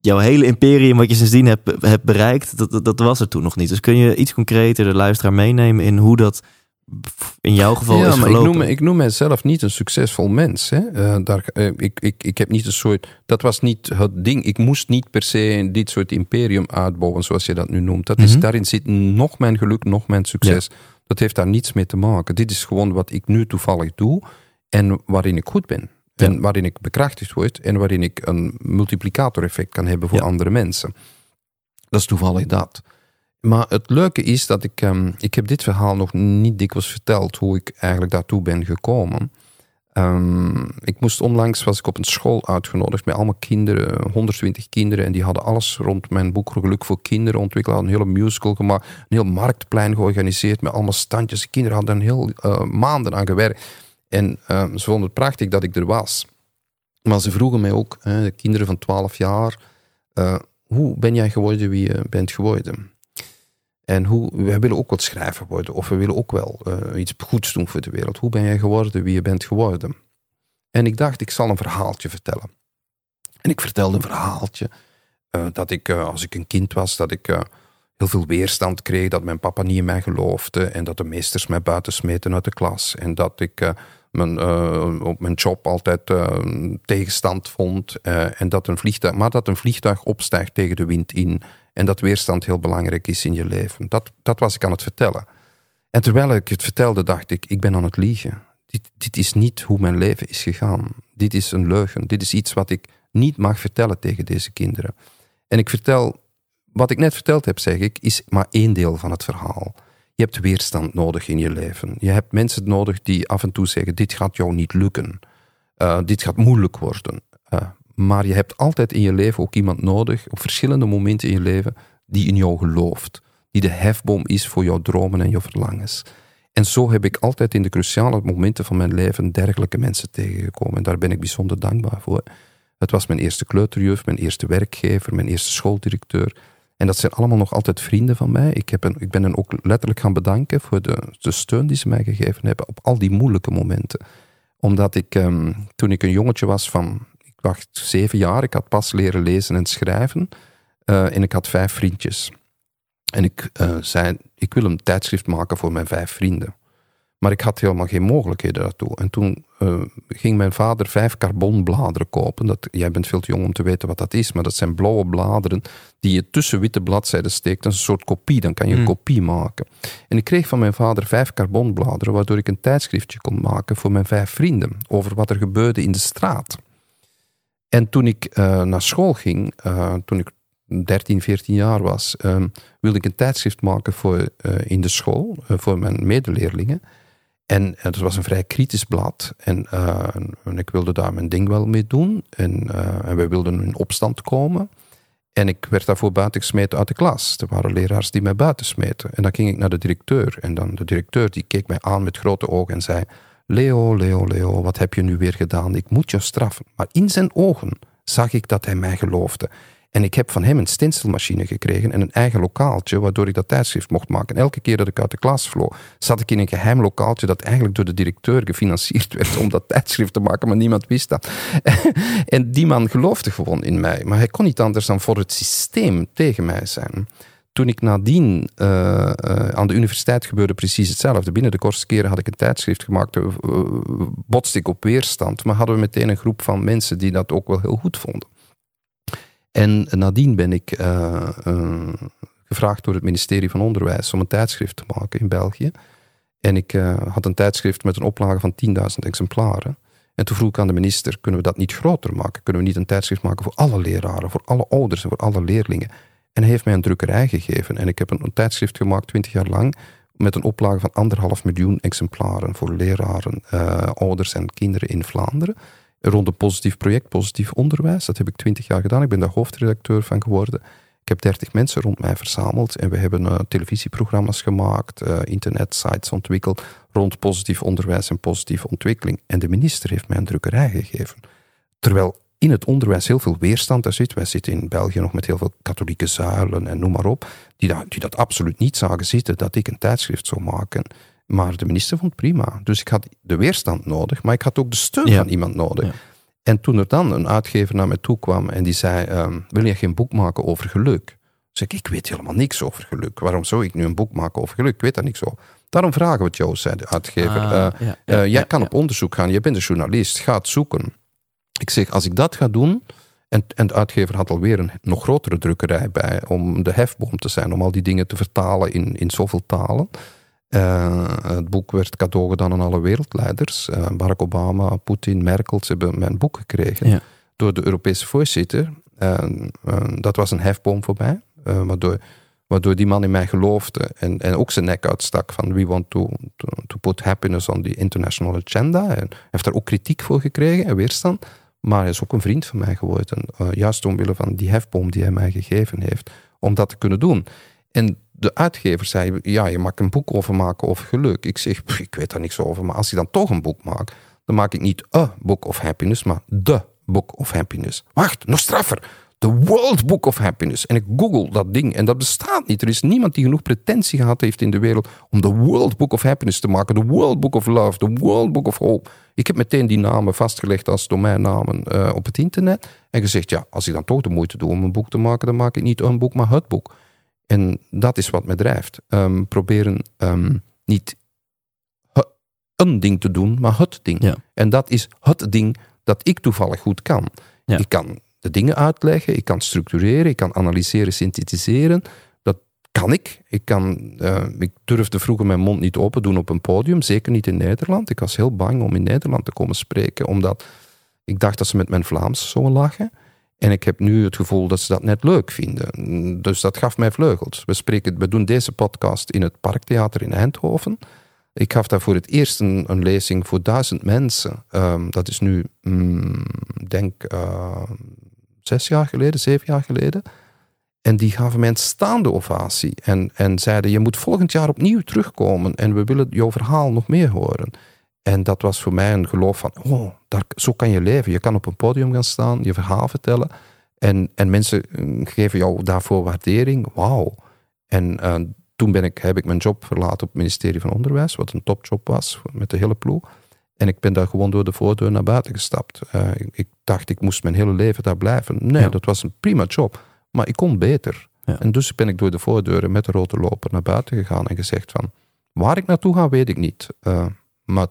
jouw hele imperium, wat je sindsdien hebt, hebt bereikt, dat, dat, dat was er toen nog niet. Dus kun je iets concreter de luisteraar meenemen in hoe dat in jouw geval ja, is maar ik noem, ik noem mijzelf niet een succesvol mens. Hè. Eh, daar, eh, ik, ik, ik heb niet een soort. Dat was niet het ding. Ik moest niet per se dit soort imperium uitbouwen, zoals je dat nu noemt. Dat is, Mhm. Daarin zit nog mijn geluk, nog mijn succes. Dat heeft daar niets mee te maken. Dit is gewoon wat ik nu toevallig doe en waarin ik goed ben. En waarin ik bekrachtigd word en waarin ik een multiplicator-effect kan hebben voor andere mensen. Dat is toevallig dat. Maar het leuke is dat ik, ehm, ik heb dit verhaal nog niet dikwijls verteld, hoe ik eigenlijk daartoe ben gekomen. Ehm, ik moest onlangs, was ik op een school uitgenodigd met allemaal kinderen, 120 kinderen, en die hadden alles rond mijn boek Geluk voor Kinderen ontwikkeld, hadden een hele musical gemaakt, een heel marktplein georganiseerd met allemaal standjes. De kinderen hadden er heel eh, maanden aan gewerkt. En ehm, ze vonden het prachtig dat ik er was. Maar ze vroegen mij ook, hè, de kinderen van 12 jaar, eh, hoe ben jij geworden wie je bent geworden? En hoe, wij willen ook wat schrijver worden, of we willen ook wel eh, iets goeds doen voor de wereld. Hoe ben jij geworden wie je bent geworden? En ik dacht, ik zal een verhaaltje vertellen. En ik vertelde een verhaaltje eh, dat ik, eh, als ik een kind was, dat ik heel veel weerstand kreeg, dat mijn papa niet in mij geloofde en dat de meesters mij buiten smeten uit de klas. En dat ik mijn, op mijn job altijd tegenstand vond en dat een vliegtuig, maar dat een vliegtuig opstijgt tegen de wind in en dat weerstand heel belangrijk is in je leven. Dat, dat was ik aan het vertellen. En terwijl ik het vertelde, dacht ik, ik ben aan het liegen. Dit, dit is niet hoe mijn leven is gegaan. Dit is een leugen. Dit is iets wat ik niet mag vertellen tegen deze kinderen. En ik vertel, wat ik net verteld heb, zeg ik, is maar één deel van het verhaal. Je hebt weerstand nodig in je leven. Je hebt mensen nodig die af en toe zeggen: Dit gaat jou niet lukken. Uh, dit gaat moeilijk worden. Uh, maar je hebt altijd in je leven ook iemand nodig, op verschillende momenten in je leven, die in jou gelooft. Die de hefboom is voor jouw dromen en jouw verlangens. En zo heb ik altijd in de cruciale momenten van mijn leven dergelijke mensen tegengekomen. En daar ben ik bijzonder dankbaar voor. Het was mijn eerste kleuterjuf, mijn eerste werkgever, mijn eerste schooldirecteur. En dat zijn allemaal nog altijd vrienden van mij. Ik, heb een, ik ben hen ook letterlijk gaan bedanken voor de, de steun die ze mij gegeven hebben op al die moeilijke momenten. Omdat ik, um, toen ik een jongetje was van, dacht zeven jaar, ik had pas leren lezen en schrijven. Uh, en ik had vijf vriendjes. En ik uh, zei, ik wil een tijdschrift maken voor mijn vijf vrienden. Maar ik had helemaal geen mogelijkheden daartoe. En toen uh, ging mijn vader vijf carbonbladeren kopen. Dat, jij bent veel te jong om te weten wat dat is, maar dat zijn blauwe bladeren die je tussen witte bladzijden steekt. Dat is een soort kopie, dan kan je een mm. kopie maken. En ik kreeg van mijn vader vijf carbonbladeren, waardoor ik een tijdschriftje kon maken voor mijn vijf vrienden. Over wat er gebeurde in de straat. En toen ik uh, naar school ging, uh, toen ik 13, 14 jaar was, um, wilde ik een tijdschrift maken voor, uh, in de school, voor mijn medeleerlingen. En het was een vrij kritisch blad. En, en, ik wilde daar mijn ding wel mee doen. En, en wij wilden in opstand komen. En ik werd daarvoor buiten gesmeten uit de klas. Er waren leraars die mij buiten smeten. En dan ging ik naar de directeur. En dan de directeur die keek mij aan met grote ogen en zei... Leo, Leo, Leo, wat heb je nu weer gedaan? Ik moet je straffen. Maar in zijn ogen zag ik dat hij mij geloofde. En ik heb van hem een stencilmachine gekregen en een eigen lokaaltje, waardoor ik dat tijdschrift mocht maken. En elke keer dat ik uit de klas vloog, zat ik in een geheim lokaaltje dat eigenlijk door de directeur gefinancierd werd om dat tijdschrift te maken, maar niemand wist dat. <laughs> en die man geloofde gewoon in mij, maar hij kon niet anders dan voor het systeem tegen mij zijn. Toen ik nadien uh, aan de universiteit gebeurde precies hetzelfde. Binnen de kortste keren had ik een tijdschrift gemaakt, uh, botste ik op weerstand, maar hadden we meteen een groep van mensen die dat ook wel heel goed vonden. En nadien ben ik gevraagd door het ministerie van Onderwijs om een tijdschrift te maken in België. En ik had een tijdschrift met een oplage van 10.000 exemplaren. En toen vroeg ik aan de minister, kunnen we dat niet groter maken? Kunnen we niet een tijdschrift maken voor alle leraren, voor alle ouders en voor alle leerlingen? En hij heeft mij een drukkerij gegeven. En ik heb een, tijdschrift gemaakt, 20 jaar lang, met een oplage van anderhalf miljoen exemplaren voor leraren, ouders en kinderen in Vlaanderen rond een positief project, positief onderwijs. Dat heb ik twintig jaar gedaan. Ik ben daar hoofdredacteur van geworden. Ik heb dertig mensen rond mij verzameld en we hebben uh, televisieprogramma's gemaakt, uh, internetsites ontwikkeld rond positief onderwijs en positieve ontwikkeling. En de minister heeft mij een drukkerij gegeven. Terwijl in het onderwijs heel veel weerstand er zit. Wij zitten in België nog met heel veel katholieke zuilen en noem maar op, die dat, die dat absoluut niet zagen zitten dat ik een tijdschrift zou maken. Maar de minister vond prima. Dus ik had de weerstand nodig, maar ik had ook de steun van iemand nodig. En toen er dan een uitgever naar mij toe kwam en die zei: um, Wil je geen boek maken over geluk? Zeg ik: Ik weet helemaal niks over geluk. Waarom zou ik nu een boek maken over geluk? Ik weet daar niks over. Daarom vragen we het jou, zei de uitgever. Ah, uh, ja, uh, jij kan op onderzoek gaan, je bent een journalist, ga het zoeken. Ik zeg: Als ik dat ga doen. En, en de uitgever had alweer een nog grotere drukkerij bij om de hefboom te zijn, om al die dingen te vertalen in, in zoveel talen. Uh, het boek werd cadeau gedaan aan alle wereldleiders. Uh, Barack Obama, Poetin, Merkel, ze hebben mijn boek gekregen door de Europese voorzitter. Uh, dat was een hefboom voor mij, waardoor, waardoor die man in mij geloofde en, en ook zijn nek uitstak van we want to, to, to put happiness on the international agenda. En heeft daar ook kritiek voor gekregen en weerstand. Maar hij is ook een vriend van mij geworden, juist omwille van die hefboom die hij mij gegeven heeft, om dat te kunnen doen. En de uitgever zei, ja, je mag een boek over maken over geluk. Ik zeg, ik weet daar niks over, maar als je dan toch een boek maakt, dan maak ik niet a book of happiness, maar the book of happiness. Wacht, nog straffer. The World Book of Happiness. En ik google dat ding en dat bestaat niet. Er is niemand die genoeg pretentie gehad heeft in de wereld om de World Book of Happiness te maken. De World Book of Love, de World Book of Hope. Ik heb meteen die namen vastgelegd als domeinnamen uh, op het internet. En gezegd, ja, als ik dan toch de moeite doe om een boek te maken, dan maak ik niet een boek, maar het boek. En dat is wat me drijft. Um, proberen um, niet een ding te doen, maar het ding. Ja. En dat is het ding dat ik toevallig goed kan. Ja. Ik kan de dingen uitleggen, ik kan structureren, ik kan analyseren, synthetiseren. Dat kan ik. Ik, kan, uh, ik durfde vroeger mijn mond niet open doen op een podium, zeker niet in Nederland. Ik was heel bang om in Nederland te komen spreken, omdat ik dacht dat ze met mijn Vlaams zouden lachen. En ik heb nu het gevoel dat ze dat net leuk vinden. Dus dat gaf mij vleugels. We, spreken, we doen deze podcast in het Parktheater in Eindhoven. Ik gaf daar voor het eerst een, een lezing voor duizend mensen. Um, dat is nu, mm, denk uh, zes jaar geleden, zeven jaar geleden. En die gaven mij een staande ovatie. En, en zeiden, je moet volgend jaar opnieuw terugkomen. En we willen jouw verhaal nog meer horen. En dat was voor mij een geloof van, oh, daar, zo kan je leven. Je kan op een podium gaan staan, je verhaal vertellen. En, en mensen mm, geven jou daarvoor waardering. Wauw. En uh, toen ben ik, heb ik mijn job verlaten op het ministerie van Onderwijs, wat een topjob was met de hele ploeg. En ik ben daar gewoon door de voordeur naar buiten gestapt. Uh, ik, ik, dacht, ik moest mijn hele leven daar blijven. Nee, ja. dat was een prima job. Maar ik kon beter. Ja. En dus ben ik door de voordeuren met de rode loper naar buiten gegaan en gezegd van, waar ik naartoe ga, weet ik niet. Uh, maar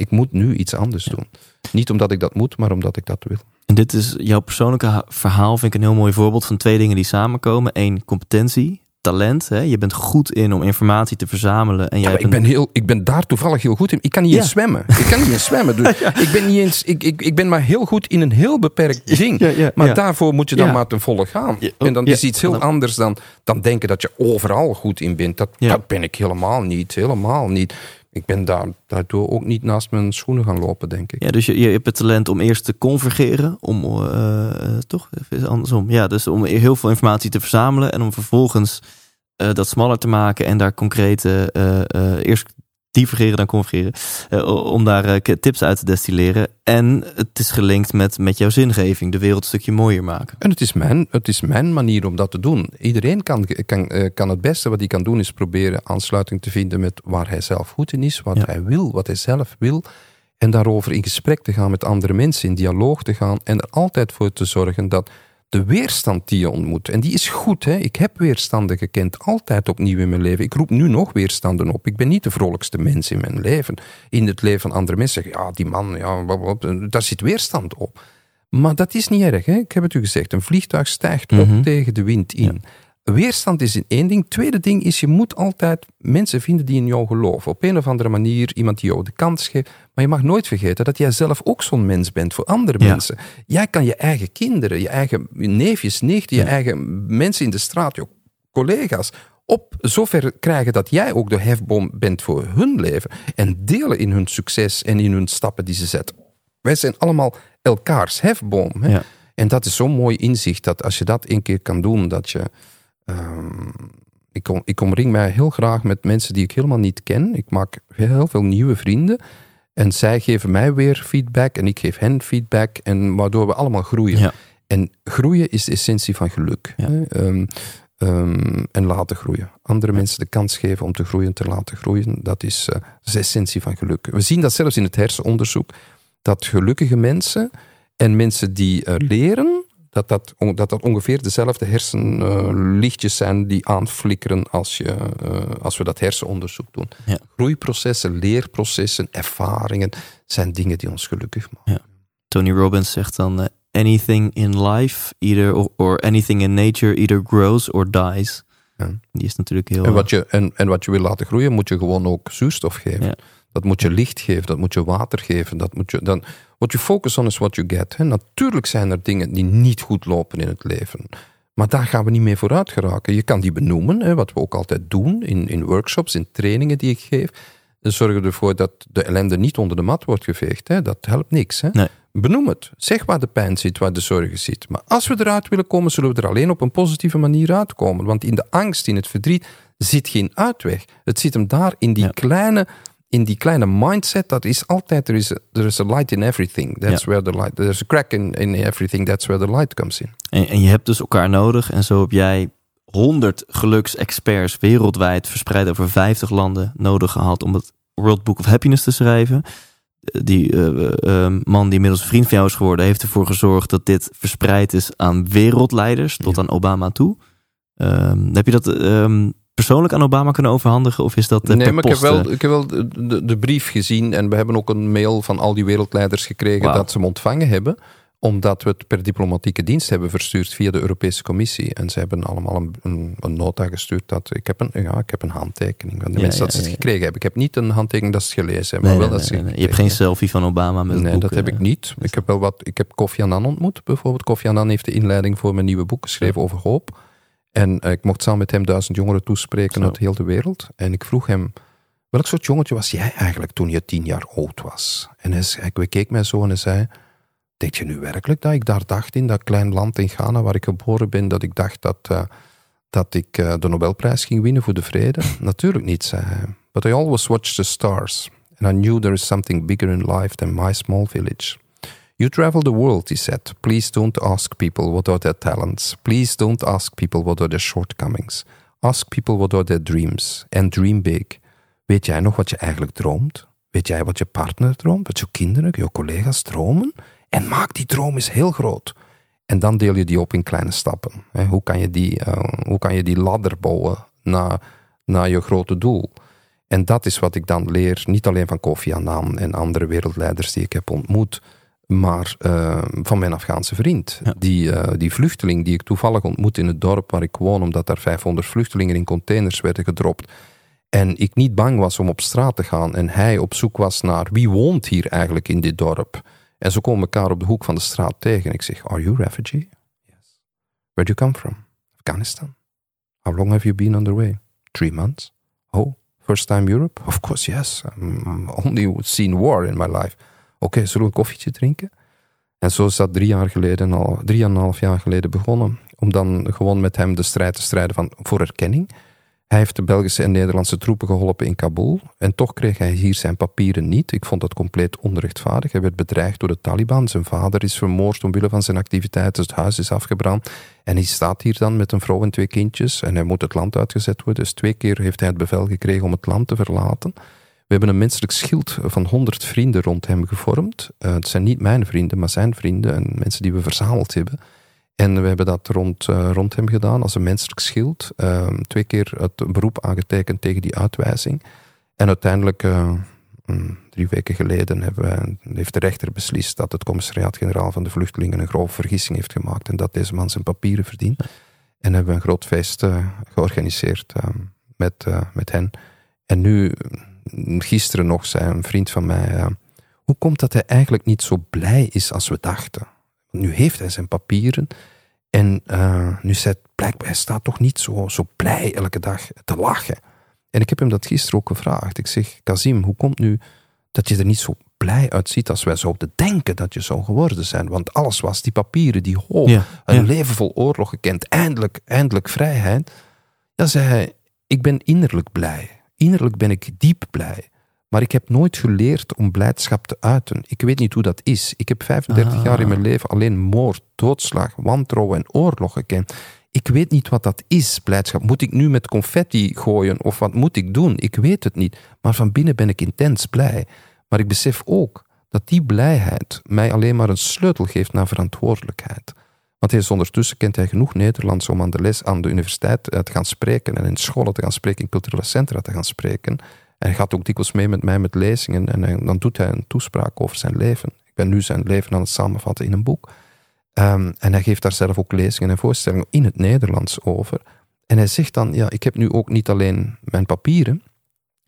ik moet nu iets anders doen. Niet omdat ik dat moet, maar omdat ik dat wil. En dit is jouw persoonlijke verhaal, vind ik een heel mooi voorbeeld van twee dingen die samenkomen. Eén, competentie, talent. Hè? Je bent goed in om informatie te verzamelen. En jij ja, ik, een... ben heel, ik ben daar toevallig heel goed in. Ik kan niet Ja. eens zwemmen. Ik kan niet eens zwemmen. Dus <laughs> Ja. ik, ben niet eens, ik, ik, ik ben maar heel goed in een heel beperkt ding. Maar daarvoor moet je dan maar ten volle gaan. En dan is iets heel Dan- anders dan, dan denken dat je overal goed in bent. Dat, dat ben ik helemaal niet. Helemaal niet. Ik ben daar, daardoor ook niet naast mijn schoenen gaan lopen, denk ik. Ja, dus je, je hebt het talent om eerst te convergeren, om uh, toch even andersom. Ja, dus om heel veel informatie te verzamelen en om vervolgens uh, dat smaller te maken en daar concrete eerst divergeren dan convergeren. Uh, om daar uh, tips uit te destilleren. En het is gelinkt met, met jouw zingeving. De wereld een stukje mooier maken. En het is mijn, het is mijn manier om dat te doen. Iedereen kan, kan, uh, kan het beste wat hij kan doen is proberen aansluiting te vinden met waar hij zelf goed in is. Wat ja. hij wil, wat hij zelf wil. En daarover in gesprek te gaan met andere mensen, in dialoog te gaan. En er altijd voor te zorgen dat de weerstand die je ontmoet. En die is goed. Hè? Ik heb weerstanden gekend, altijd opnieuw in mijn leven. Ik roep nu nog weerstanden op. Ik ben niet de vrolijkste mens in mijn leven. In het leven van andere mensen zeggen, ja, die man, ja, daar zit weerstand op. Maar dat is niet erg. Hè? Ik heb het u gezegd, een vliegtuig stijgt op mm-hmm. tegen de wind in. Ja. Weerstand is één ding. Tweede ding is, je moet altijd mensen vinden die in jou geloven. Op een of andere manier iemand die jou de kans geeft. Maar je mag nooit vergeten dat jij zelf ook zo'n mens bent voor andere ja. mensen. Jij kan je eigen kinderen, je eigen neefjes, nichten, je ja. eigen mensen in de straat, je collega's, op zover krijgen dat jij ook de hefboom bent voor hun leven. En delen in hun succes en in hun stappen die ze zetten. Wij zijn allemaal elkaars hefboom. Hè? Ja. En dat is zo'n mooi inzicht dat als je dat een keer kan doen, dat je Um, ik, ik omring mij heel graag met mensen die ik helemaal niet ken. Ik maak heel veel nieuwe vrienden. En zij geven mij weer feedback en ik geef hen feedback. En waardoor we allemaal groeien. Ja. En groeien is de essentie van geluk. Ja. Um, um, en laten groeien. Andere mensen de kans geven om te groeien, te laten groeien. Dat is, uh, de essentie van geluk. We zien dat zelfs in het hersenonderzoek. Dat gelukkige mensen en mensen die uh, leren, dat dat, dat dat ongeveer dezelfde hersenlichtjes zijn die aanflikkeren als, je, uh, als we dat hersenonderzoek doen. Ja. Groeiprocessen, leerprocessen, ervaringen zijn dingen die ons gelukkig maken. Ja. Tony Robbins zegt dan: uh, anything in life, either or, or, anything in nature, either grows or dies. Ja. Die is natuurlijk heel. En wat, je, en, en wat je wil laten groeien, moet je gewoon ook zuurstof geven. Dat moet je licht geven, dat moet je water geven. Dat moet je, dan, what you focus on is what you get. Hè. Natuurlijk zijn er dingen die niet goed lopen in het leven. Maar daar gaan we niet mee vooruit geraken. Je kan die benoemen, hè, wat we ook altijd doen in, in workshops, in trainingen die ik geef. Zorg ervoor dat de ellende niet onder de mat wordt geveegd. Hè. Dat helpt niks. Hè. Nee. Benoem het. Zeg waar de pijn zit, waar de zorgen zit. Maar als we eruit willen komen, zullen we er alleen op een positieve manier uitkomen. Want in de angst, in het verdriet, zit geen uitweg. Het zit hem daar in die ja. kleine in die kleine mindset, dat is altijd, er is a, there is a light in everything. That's ja. where the light, there's a crack in, in everything, that's where the light comes in. En, en je hebt dus elkaar nodig en zo heb jij 100 geluksexperts wereldwijd verspreid over 50 landen nodig gehad om het World Book of Happiness te schrijven. Die uh, uh, man die inmiddels vriend van jou is geworden, heeft ervoor gezorgd dat dit verspreid is aan wereldleiders, tot ja. aan Obama toe. Um, heb je dat um, persoonlijk aan Obama kunnen overhandigen? Of is dat uh, Nee, maar post, ik heb wel, ik heb wel de, de, brief gezien en we hebben ook een mail van al die wereldleiders gekregen wow. dat ze hem ontvangen hebben omdat we het per diplomatieke dienst hebben verstuurd via de Europese Commissie. En ze hebben allemaal een, een, een nota gestuurd. Dat, ik, heb een, ja, ik heb een handtekening van de ja, mensen ja, dat ze het gekregen hebben. Ik heb niet een handtekening dat ze het gelezen hebben. Nee, maar wel nee, dat ze nee, Je hebt geen selfie van Obama met Nee, boek, dat heb ik niet. Ik heb wel wat. Ik heb Kofi Annan ontmoet bijvoorbeeld. Kofi Annan heeft de inleiding voor mijn nieuwe boek geschreven over hoop. En uh, ik mocht samen met hem duizend jongeren toespreken Zo. uit heel de wereld. En ik vroeg hem, welk soort jongetje was jij eigenlijk toen je tien jaar oud was? En hij, hij keek mij zo en hij zei, denk je nu werkelijk dat ik daar dacht in dat klein land in Ghana waar ik geboren ben, dat ik dacht dat, uh, dat ik uh, de Nobelprijs ging winnen voor de vrede? <laughs> Natuurlijk niet, zei hij. But I always watched the stars. And I knew there is something bigger in life than my small village. You travel the world, he said. Please don't ask people what are their talents. Please don't ask people what are their shortcomings. Ask people what are their dreams. And dream big. Weet jij nog wat je eigenlijk droomt? Weet jij wat je partner droomt? Wat je kinderen, je collega's dromen? En maak die droom eens heel groot. En dan deel je die op in kleine stappen. Hoe kan je die, uh, hoe kan je die ladder bouwen naar, naar je grote doel? En dat is wat ik dan leer, niet alleen van Kofi Annan en andere wereldleiders die ik heb ontmoet, maar uh, van mijn Afghaanse vriend. Ja. Die, uh, die vluchteling die ik toevallig ontmoet in het dorp waar ik woon, omdat daar 500 vluchtelingen in containers werden gedropt. En ik niet bang was om op straat te gaan en hij op zoek was naar wie woont hier eigenlijk in dit dorp. En ze komen elkaar op de hoek van de straat tegen. En ik zeg, are you refugee? Yes. Where do you come from? Afghanistan. How long have you been on the way? Three months. Oh, First time Europe? Of course, yes. I'm only seen war in my life. Oké, zullen we een koffietje drinken? En zo is dat drie jaar geleden, al drie en een half jaar geleden begonnen. Om dan gewoon met hem de strijd te strijden van, voor erkenning. Hij heeft de Belgische en Nederlandse troepen geholpen in Kabul. En toch kreeg hij hier zijn papieren niet. Ik vond dat compleet onrechtvaardig. Hij werd bedreigd door de Taliban. Zijn vader is vermoord omwille van zijn activiteiten. Het huis is afgebrand. En hij staat hier dan met een vrouw en twee kindjes. En hij moet het land uitgezet worden. Dus twee keer heeft hij het bevel gekregen om het land te verlaten. We hebben een menselijk schild van honderd vrienden rond hem gevormd. Uh, het zijn niet mijn vrienden, maar zijn vrienden en mensen die we verzameld hebben. En we hebben dat rond, uh, rond hem gedaan als een menselijk schild. Uh, twee keer het beroep aangetekend tegen die uitwijzing. En uiteindelijk, uh, drie weken geleden, hebben heeft de rechter beslist dat het commissariaat-generaal van de vluchtelingen een grove vergissing heeft gemaakt. En dat deze man zijn papieren verdient. En hebben we een groot feest georganiseerd met, met hen. En nu gisteren nog zei een vriend van mij: hoe komt dat hij eigenlijk niet zo blij is als we dachten? Nu heeft hij zijn papieren en uh, nu zegt blijkbaar, hij staat toch niet zo, zo blij elke dag te lachen. En ik heb hem dat gisteren ook gevraagd. Ik zeg, Kazim, hoe komt nu dat je er niet zo blij uitziet als wij zouden denken dat je zou geworden zijn? Want alles was die papieren, die hoop, een leven vol oorlog gekend, eindelijk, eindelijk vrijheid. Dan zei hij, ik ben innerlijk blij. Innerlijk ben ik diep blij. Maar ik heb nooit geleerd om blijdschap te uiten. Ik weet niet hoe dat is. Ik heb 35 ah. jaar in mijn leven alleen moord, doodslag, wantrouwen en oorlog gekend. Ik weet niet wat dat is, blijdschap. Moet ik nu met confetti gooien of wat moet ik doen? Ik weet het niet. Maar van binnen ben ik intens blij. Maar ik besef ook dat die blijheid mij alleen maar een sleutel geeft naar verantwoordelijkheid. Is ondertussen kent hij genoeg Nederlands om aan de les aan de universiteit eh, te gaan spreken en in scholen te gaan spreken, in culturele centra te gaan spreken. En hij gaat ook dikwijls mee met mij met lezingen en dan doet hij een toespraak over zijn leven. Ik ben nu zijn leven aan het samenvatten in een boek. Um, en hij geeft daar zelf ook lezingen en voorstellingen in het Nederlands over. En hij zegt dan, ja, ik heb nu ook niet alleen mijn papieren,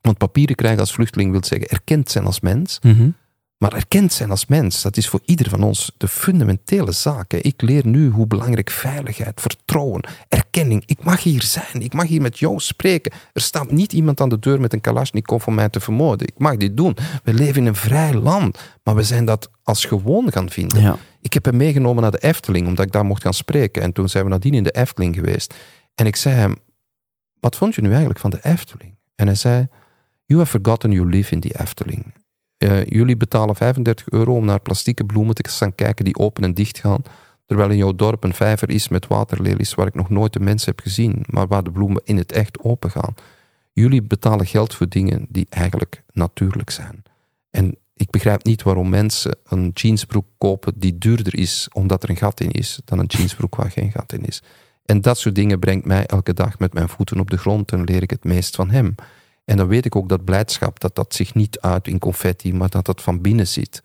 want papieren krijgen als vluchteling wil zeggen erkend zijn als mens. Mm maar erkend zijn als mens, dat is voor ieder van ons de fundamentele zaak. Ik leer nu hoe belangrijk veiligheid, vertrouwen, erkenning. Ik mag hier zijn, ik mag hier met jou spreken. Er staat niet iemand aan de deur met een kalasjnikov om mij te vermoorden. Ik mag dit doen. We leven in een vrij land, maar we zijn dat als gewoon gaan vinden. Ja. Ik heb hem meegenomen naar de Efteling, omdat ik daar mocht gaan spreken. En toen zijn we nadien in de Efteling geweest. En ik zei hem, wat vond je nu eigenlijk van de Efteling? En hij zei, you have forgotten you live in the Efteling. Uh, jullie betalen 35 euro om naar plastieke bloemen te gaan kijken die open en dicht gaan. Terwijl in jouw dorp een vijver is met waterlelies waar ik nog nooit een mens heb gezien, maar waar de bloemen in het echt open gaan. Jullie betalen geld voor dingen die eigenlijk natuurlijk zijn. En ik begrijp niet waarom mensen een jeansbroek kopen die duurder is omdat er een gat in is, dan een jeansbroek waar geen gat in is. En dat soort dingen brengt mij elke dag met mijn voeten op de grond en leer ik het meest van hem. En dan weet ik ook dat blijdschap, dat dat zich niet uit in confetti, maar dat dat van binnen zit.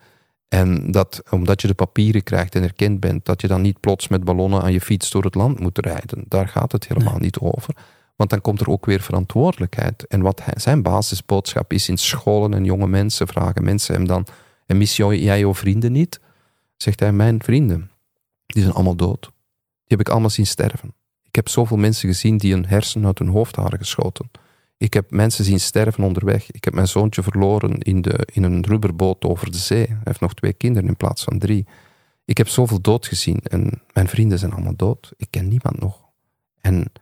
En dat omdat je de papieren krijgt en erkend bent, dat je dan niet plots met ballonnen aan je fiets door het land moet rijden. Daar gaat het helemaal niet over. Want dan komt er ook weer verantwoordelijkheid. En wat hij, zijn basisboodschap is in scholen en jonge mensen vragen mensen hem dan: En mis jij jouw vrienden niet? Zegt hij: Mijn vrienden, die zijn allemaal dood. Die heb ik allemaal zien sterven. Ik heb zoveel mensen gezien die een hersen uit hun hoofd hadden geschoten. Ik heb mensen zien sterven onderweg. Ik heb mijn zoontje verloren in, de, in een rubberboot over de zee. Hij heeft nog twee kinderen in plaats van drie. Ik heb zoveel dood gezien en mijn vrienden zijn allemaal dood. Ik ken niemand nog. En,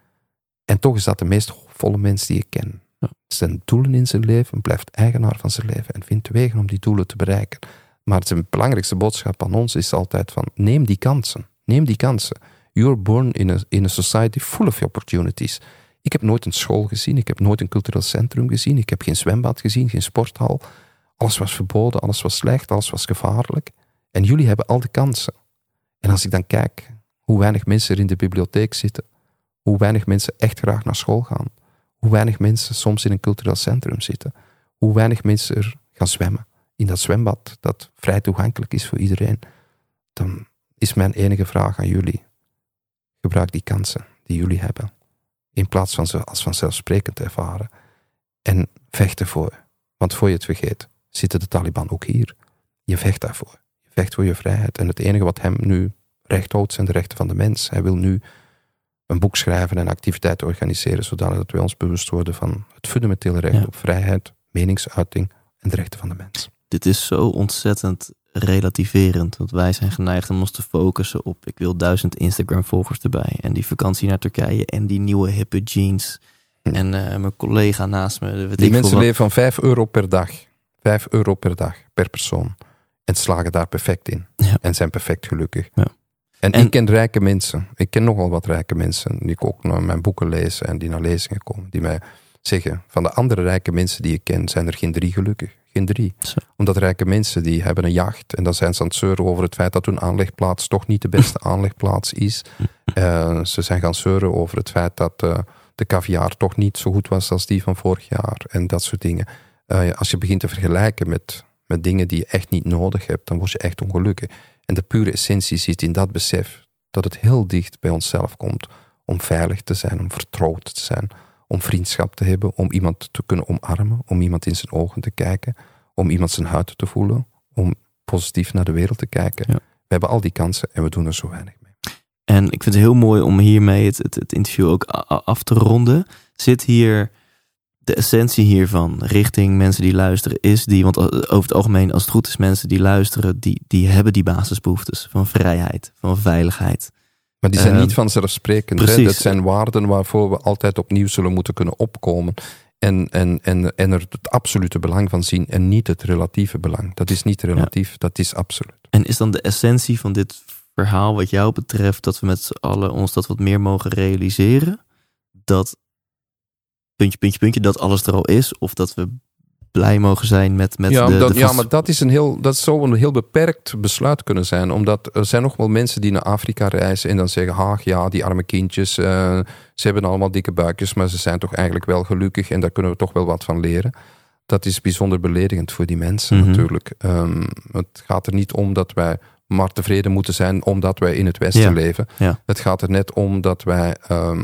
en toch is dat de meest hoopvolle mens die ik ken. Ja. Zijn doelen in zijn leven, blijft eigenaar van zijn leven en vindt wegen om die doelen te bereiken. Maar zijn belangrijkste boodschap aan ons is altijd van neem die kansen. Neem die kansen. You're born in a, in a society full of opportunities. Ik heb nooit een school gezien, ik heb nooit een cultureel centrum gezien, ik heb geen zwembad gezien, geen sporthal. Alles was verboden, alles was slecht, alles was gevaarlijk. En jullie hebben al de kansen. En als ik dan kijk hoe weinig mensen er in de bibliotheek zitten, hoe weinig mensen echt graag naar school gaan, hoe weinig mensen soms in een cultureel centrum zitten, hoe weinig mensen er gaan zwemmen in dat zwembad dat vrij toegankelijk is voor iedereen, dan is mijn enige vraag aan jullie: gebruik die kansen die jullie hebben in plaats van ze als vanzelfsprekend te ervaren. En vecht ervoor. Want voor je het vergeet, zitten de Taliban ook hier. Je vecht daarvoor. Je vecht voor je vrijheid. En het enige wat hem nu recht houdt zijn de rechten van de mens. Hij wil nu een boek schrijven en activiteiten organiseren, zodat wij ons bewust worden van het fundamentele recht Ja. op vrijheid, meningsuiting en de rechten van de mens. Dit is zo ontzettend relativerend. Want wij zijn geneigd om ons te focussen op... ik wil duizend Instagram-volgers erbij. En die vakantie naar Turkije. En die nieuwe hippe jeans. En eh, mijn collega naast me. Die mensen leven van 5 euro per dag. 5 euro per dag, per persoon. En slagen daar perfect in. Ja. En zijn perfect gelukkig. Ja. En, En- ik ken rijke mensen. Ik ken nogal wat rijke mensen. Die ik ook naar mijn boeken lees en die naar lezingen komen. Die mij zeggen, van de andere rijke mensen die ik ken, zijn er geen drie gelukkig. Geen drie. Zo. Omdat rijke mensen die hebben een jacht. En dan zijn ze aan het zeuren over het feit dat hun aanlegplaats toch niet de beste <laughs> aanlegplaats is. Eh, ze zijn gaan zeuren over het feit dat eh, de caviar toch niet zo goed was als die van vorig jaar. En dat soort dingen. Eh, als je begint te vergelijken met, met dingen die je echt niet nodig hebt, dan word je echt ongelukkig. En de pure essentie zit in dat besef dat het heel dicht bij onszelf komt om veilig te zijn, om vertrouwd te zijn, om vriendschap te hebben, om iemand te kunnen omarmen, om iemand in zijn ogen te kijken, om iemand zijn huid te voelen, om positief naar de wereld te kijken. Ja. We hebben al die kansen en we doen er zo weinig mee. En ik vind het heel mooi om hiermee het, het, het interview ook af te ronden. Zit hier de essentie hiervan richting mensen die luisteren is die, want o- over het algemeen als het goed is mensen die luisteren, die, die hebben die basisbehoeftes van vrijheid, van veiligheid. Maar die zijn Eh, niet vanzelfsprekend. Hè? precies. Dat zijn waarden waarvoor we altijd opnieuw zullen moeten kunnen opkomen. En, en, en, en er het absolute belang van zien en niet het relatieve belang. Dat is niet relatief, dat is absoluut. En is dan de essentie van dit verhaal wat jou betreft dat we met z'n allen ons dat wat meer mogen realiseren? Dat puntje, puntje, puntje, dat alles er al is? Of dat we blij mogen zijn met, met ja, de, ja, maar dat, is een heel, dat zou een heel beperkt besluit kunnen zijn. Omdat er zijn nog wel mensen die naar Afrika reizen en dan zeggen: Ach ja, die arme kindjes, eh, ze hebben allemaal dikke buikjes, maar ze zijn toch eigenlijk wel gelukkig en daar kunnen we toch wel wat van leren. Dat is bijzonder beledigend voor die mensen Mhm. natuurlijk. Ehm, het gaat er niet om dat wij maar tevreden moeten zijn omdat wij in het Westen Ja. leven. Ja. Het gaat er net om dat wij ehm,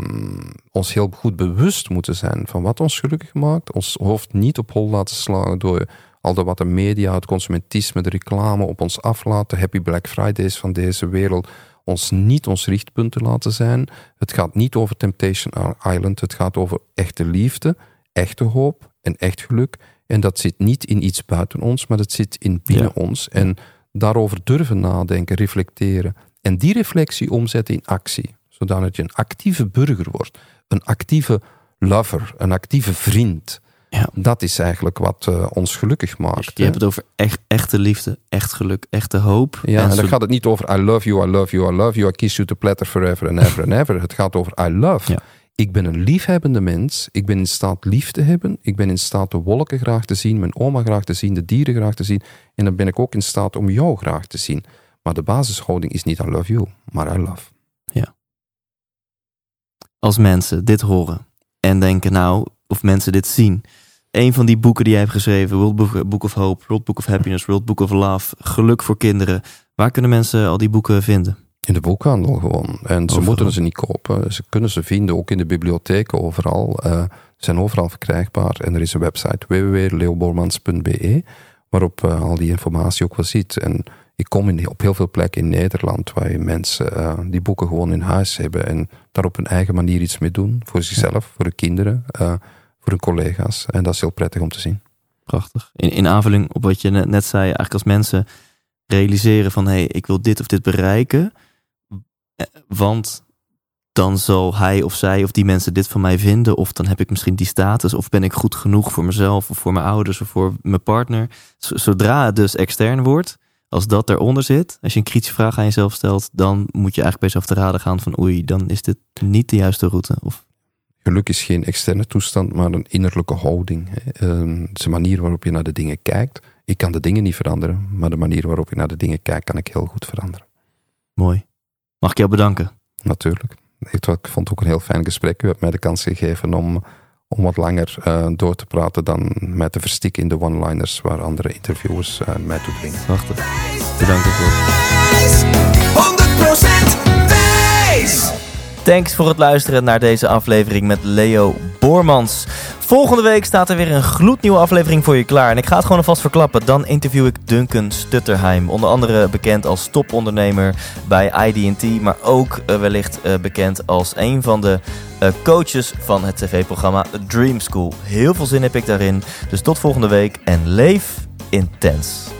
ons heel goed bewust moeten zijn van wat ons gelukkig maakt. Ons hoofd niet op hol laten slaan door al de wat de media, het consumentisme, de reclame op ons aflaten. Happy Black Fridays van deze wereld. Ons niet ons richtpunt te laten zijn. Het gaat niet over Temptation Island. Het gaat over echte liefde, echte hoop en echt geluk. En dat zit niet in iets buiten ons, maar dat zit in binnen Ja. ons. En daarover durven nadenken, reflecteren. En die reflectie omzetten in actie. Zodat je een actieve burger wordt. Een actieve lover, een actieve vriend. Ja. Dat is eigenlijk wat eh, ons gelukkig maakt. Je hebt het over echt, echte liefde, echt geluk, echte hoop. Ja, en dan zo- gaat het niet over I love you, I love you, I love you, I kiss you to platter forever and ever and ever. Het gaat over I love. Ja. Ik ben een liefhebbende mens. Ik ben in staat lief te hebben. Ik ben in staat de wolken graag te zien, mijn oma graag te zien, de dieren graag te zien. En dan ben ik ook in staat om jou graag te zien. Maar de basishouding is niet I love you, maar I love. als mensen dit horen en denken, nou, of mensen dit zien. Een van die boeken die jij hebt geschreven, World Book of Hope, World Book of Happiness, World Book of Love, Geluk voor kinderen. Waar kunnen mensen al die boeken vinden? In de boekhandel gewoon. En ze Overal. moeten ze niet kopen. Ze kunnen ze vinden, ook in de bibliotheken, overal. Eh, ze zijn overal verkrijgbaar. En er is een website www.leobormans.be waarop eh, al die informatie ook wel ziet. En ik kom in, op heel veel plekken in Nederland waar je mensen eh, die boeken gewoon in huis hebben en daar op hun eigen manier iets mee doen. Voor zichzelf, voor hun kinderen, eh, voor hun collega's. En dat is heel prettig om te zien. Prachtig. In, in aanvulling op wat je net, net zei, eigenlijk als mensen realiseren van hé, hey, ik wil dit of dit bereiken, eh, want dan zal hij of zij of die mensen dit van mij vinden, of dan heb ik misschien die status, of ben ik goed genoeg voor mezelf, of voor mijn ouders, of voor mijn partner. Zodra het dus extern wordt, als dat eronder zit, als je een kritische vraag aan jezelf stelt, dan moet je eigenlijk bij jezelf te raden gaan van oei, dan is dit niet de juiste route. Of, Geluk is geen externe toestand, maar een innerlijke houding. Ehm, Het is een manier waarop je naar de dingen kijkt. Ik kan de dingen niet veranderen, maar de manier waarop ik naar de dingen kijk, kan ik heel goed veranderen. mooi. Mag ik jou bedanken? Natuurlijk. Ik vond het ook een heel fijn gesprek. U hebt mij de kans gegeven om, om wat langer eh, door te praten dan mij te verstikken in de one-liners waar andere interviewers eh, mij toe dwingen. Prachtig. Bedankt ervoor. 100% wijs! Thanks voor het luisteren naar deze aflevering met Leo Boormans. Volgende week staat er weer een gloednieuwe aflevering voor je klaar. En ik ga het gewoon alvast verklappen. Dan interview ik Duncan Stutterheim. Onder andere bekend als topondernemer bij IDT. Maar ook uh, wellicht uh, bekend als een van de uh, coaches van het tv-programma Dream School. Heel veel zin heb ik daarin. Dus tot volgende week en leef intens.